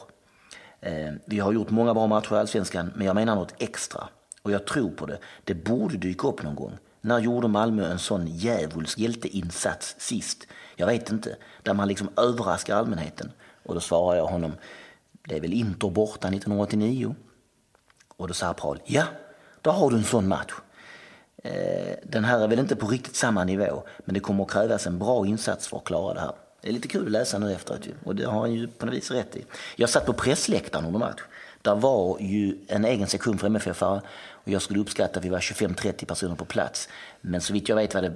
Speaker 1: Eh, vi har gjort många bra matcher i Allsvenskan, men jag menar något extra. Och jag tror på det. Det borde dyka upp någon gång. När gjorde Malmö en sån djävulsk hjälteinsats sist? Jag vet inte. Där man liksom överraskar allmänheten. Och då svarar jag honom, det är väl Inter borta 1989? Och då säger Paul, ja, då har du en sån match. Eh, den här är väl inte på riktigt samma nivå, men det kommer att krävas en bra insats för att klara det här. Det är lite kul att läsa nu efteråt ju. och det har han ju på något vis rätt i. Jag satt på pressläktaren under match. Där var ju en egen sektion för MFF och jag skulle uppskatta att vi var 25-30 personer på plats. Men så vitt jag vet var det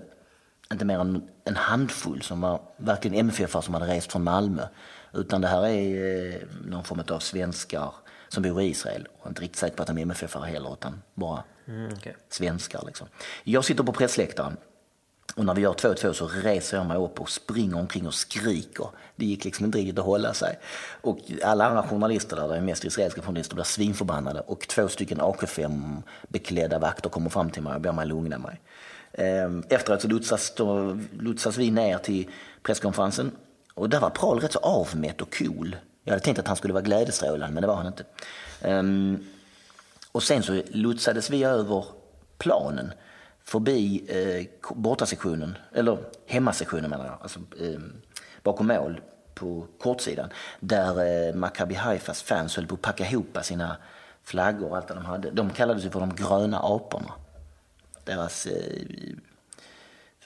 Speaker 1: inte mer än en handfull som var verkligen MFF som hade rest från Malmö. Utan det här är eh, någon form av svenskar som bor i Israel. Är inte riktigt säker på att de är MFF heller, utan bara mm, okay. svenskar. Liksom. Jag sitter på pressläktaren och när vi gör 2-2 så reser jag mig upp och springer omkring och skriker. Det gick liksom inte riktigt att hålla sig. Och alla andra journalister där, det är mest israeliska journalister, blir svinförbannade. Och två stycken AK5 beklädda vakter kommer fram till mig och ber mig lugna mig. Ehm, efteråt så lotsas, då, lotsas vi ner till presskonferensen. Och där var Prahl rätt så avmätt och cool. Jag hade tänkt att han skulle vara glädjestrålande, men det var han inte. Ehm, och sen så lotsades vi över planen förbi eh, bortasektionen, eller hemmasektionen menar jag, alltså eh, bakom mål på kortsidan. Där eh, Maccabi Haifas fans höll på att packa ihop sina flaggor och allt de hade. De kallade sig för de gröna aporna. Deras eh,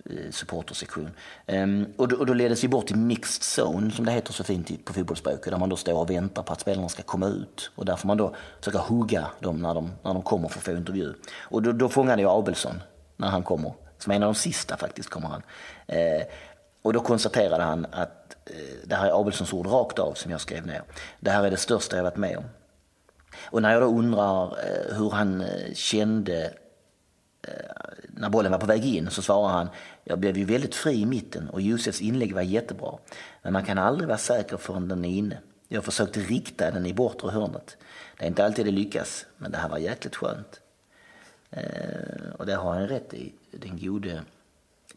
Speaker 1: eh supportersektion. Um, och, då, och då leddes vi bort till mixed zone som det heter så fint på fotbollsspråket, där man då står och väntar på att spelarna ska komma ut. Och där får man då försöka hugga dem när de, när de kommer för att få intervju. Och då, då fångade jag Abelsson när han kommer. Som en av de sista faktiskt kommer han. Eh, och då konstaterade han att eh, det här är Abelssons ord rakt av som jag skrev ner. Det här är det största jag varit med om. Och när jag då undrar eh, hur han eh, kände eh, när bollen var på väg in så svarar han, jag blev ju väldigt fri i mitten och Josefs inlägg var jättebra. Men man kan aldrig vara säker förrän den är inne. Jag försökte rikta den i bortre hörnet. Det är inte alltid det lyckas, men det här var jäkligt skönt. Eh, och det har han rätt i, den gode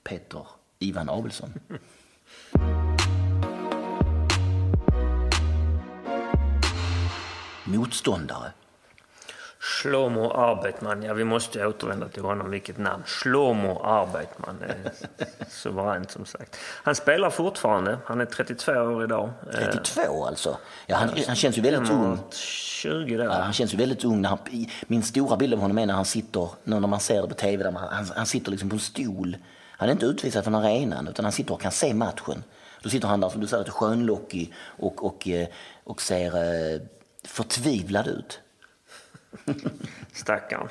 Speaker 1: Peter Ivan Abelsson. Motståndare.
Speaker 2: Shlomo Arbeitman, ja vi måste återvända till honom. Vilket namn! Shlomo Arbeitman. <laughs> Suveränt som sagt. Han spelar fortfarande. Han är 32 år idag.
Speaker 1: 32 alltså? Ja, han, han känns ju väldigt ung.
Speaker 2: 20 där. Ja,
Speaker 1: han känns ju väldigt ung. När han, min stora bild av honom är när han sitter, när man ser det på tv, där han, han sitter liksom på en stol. Han är inte utvisad från arenan utan han sitter och kan se matchen. Då sitter han där som du säger, skönlockig och, och, eh, och ser eh, förtvivlad ut. <laughs>
Speaker 2: Stackarn.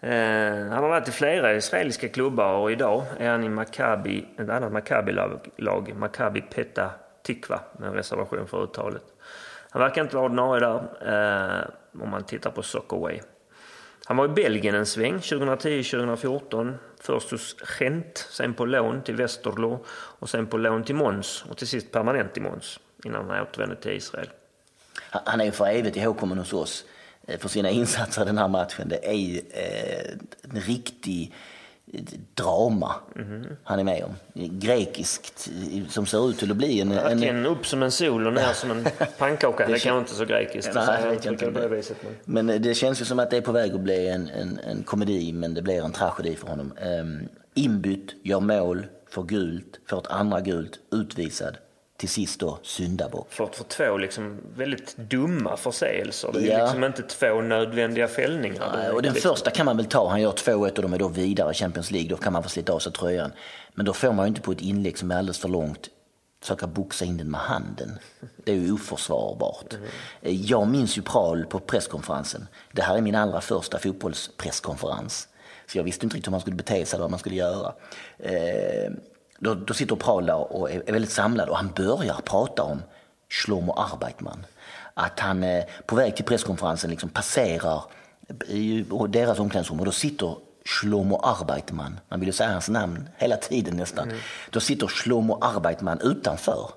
Speaker 2: Eh, han har varit i flera israeliska klubbar och idag är han i Maccabi, ett annat Maccabi-lag, Maccabi Peta Tikva med reservation för uttalet. Han verkar inte vara ordinarie där eh, om man tittar på Soccerway. Han var i Belgien en sväng 2010-2014. Först hos Gent, sen på lån till Westerlo och sen på lån till Mons och till sist permanent i Mons innan han återvände till Israel.
Speaker 1: Han är ju för evigt ihågkommen hos oss. Eh, för sina insatser i den här matchen. Det är eh, en riktig eh, drama mm. han är med om. Grekiskt, som ser ut till att bli en...
Speaker 2: Verkligen en... upp som en sol och ner som en pannkaka. <laughs> det, det kan inte så grekiskt. Nej, så vet jag inte det viset,
Speaker 1: men... men det känns ju som att det är på väg att bli en, en, en komedi, men det blir en tragedi för honom. Um, inbytt, gör mål, får gult, får ett andra gult, utvisad till sist då syndabock.
Speaker 2: För, för två liksom väldigt dumma förseelser. Det är ja. liksom inte två nödvändiga fällningar.
Speaker 1: Ja, och den liksom... första kan man väl ta. Han gör 2-1 och de är då vidare i Champions League. Då kan man få slita av sig tröjan. Men då får man ju inte på ett inlägg som är alldeles för långt försöka boxa in den med handen. Det är ju oförsvarbart. Mm. Jag minns ju Pral på presskonferensen. Det här är min allra första fotbollspresskonferens. Så jag visste inte riktigt hur man skulle bete sig eller vad man skulle göra. Eh, då, då sitter Prahl och är, väldigt samlad och han börjar prata om Shlomo Arbeitman. Att han eh, på väg till presskonferensen liksom passerar i deras omklädningsrum och då sitter Shlomo Arbeitman, man vill ju säga hans namn hela tiden nästan. Mm. Då sitter Shlomo Arbeitman utanför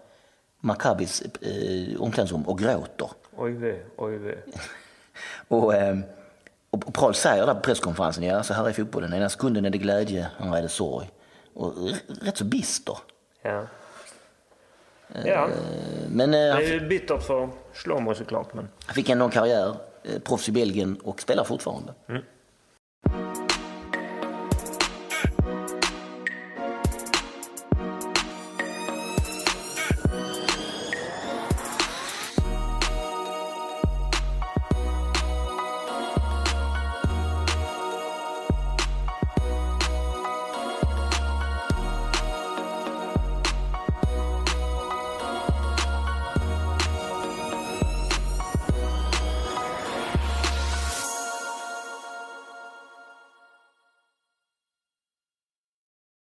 Speaker 1: Maccabis eh, omklädningsrum och gråter.
Speaker 2: Oj ve, oj ve. <laughs>
Speaker 1: och, eh, och Prahl säger där på presskonferensen, ja så här är fotbollen, ena sekunden är det glädje, andra är det sorg och rätt så bister.
Speaker 2: Ja. Eh, ja. Men, eh, det är ju bittert för Shlomo såklart. Men...
Speaker 1: Han fick ändå en karriär, eh, proffs i Belgien och spelar fortfarande. Mm.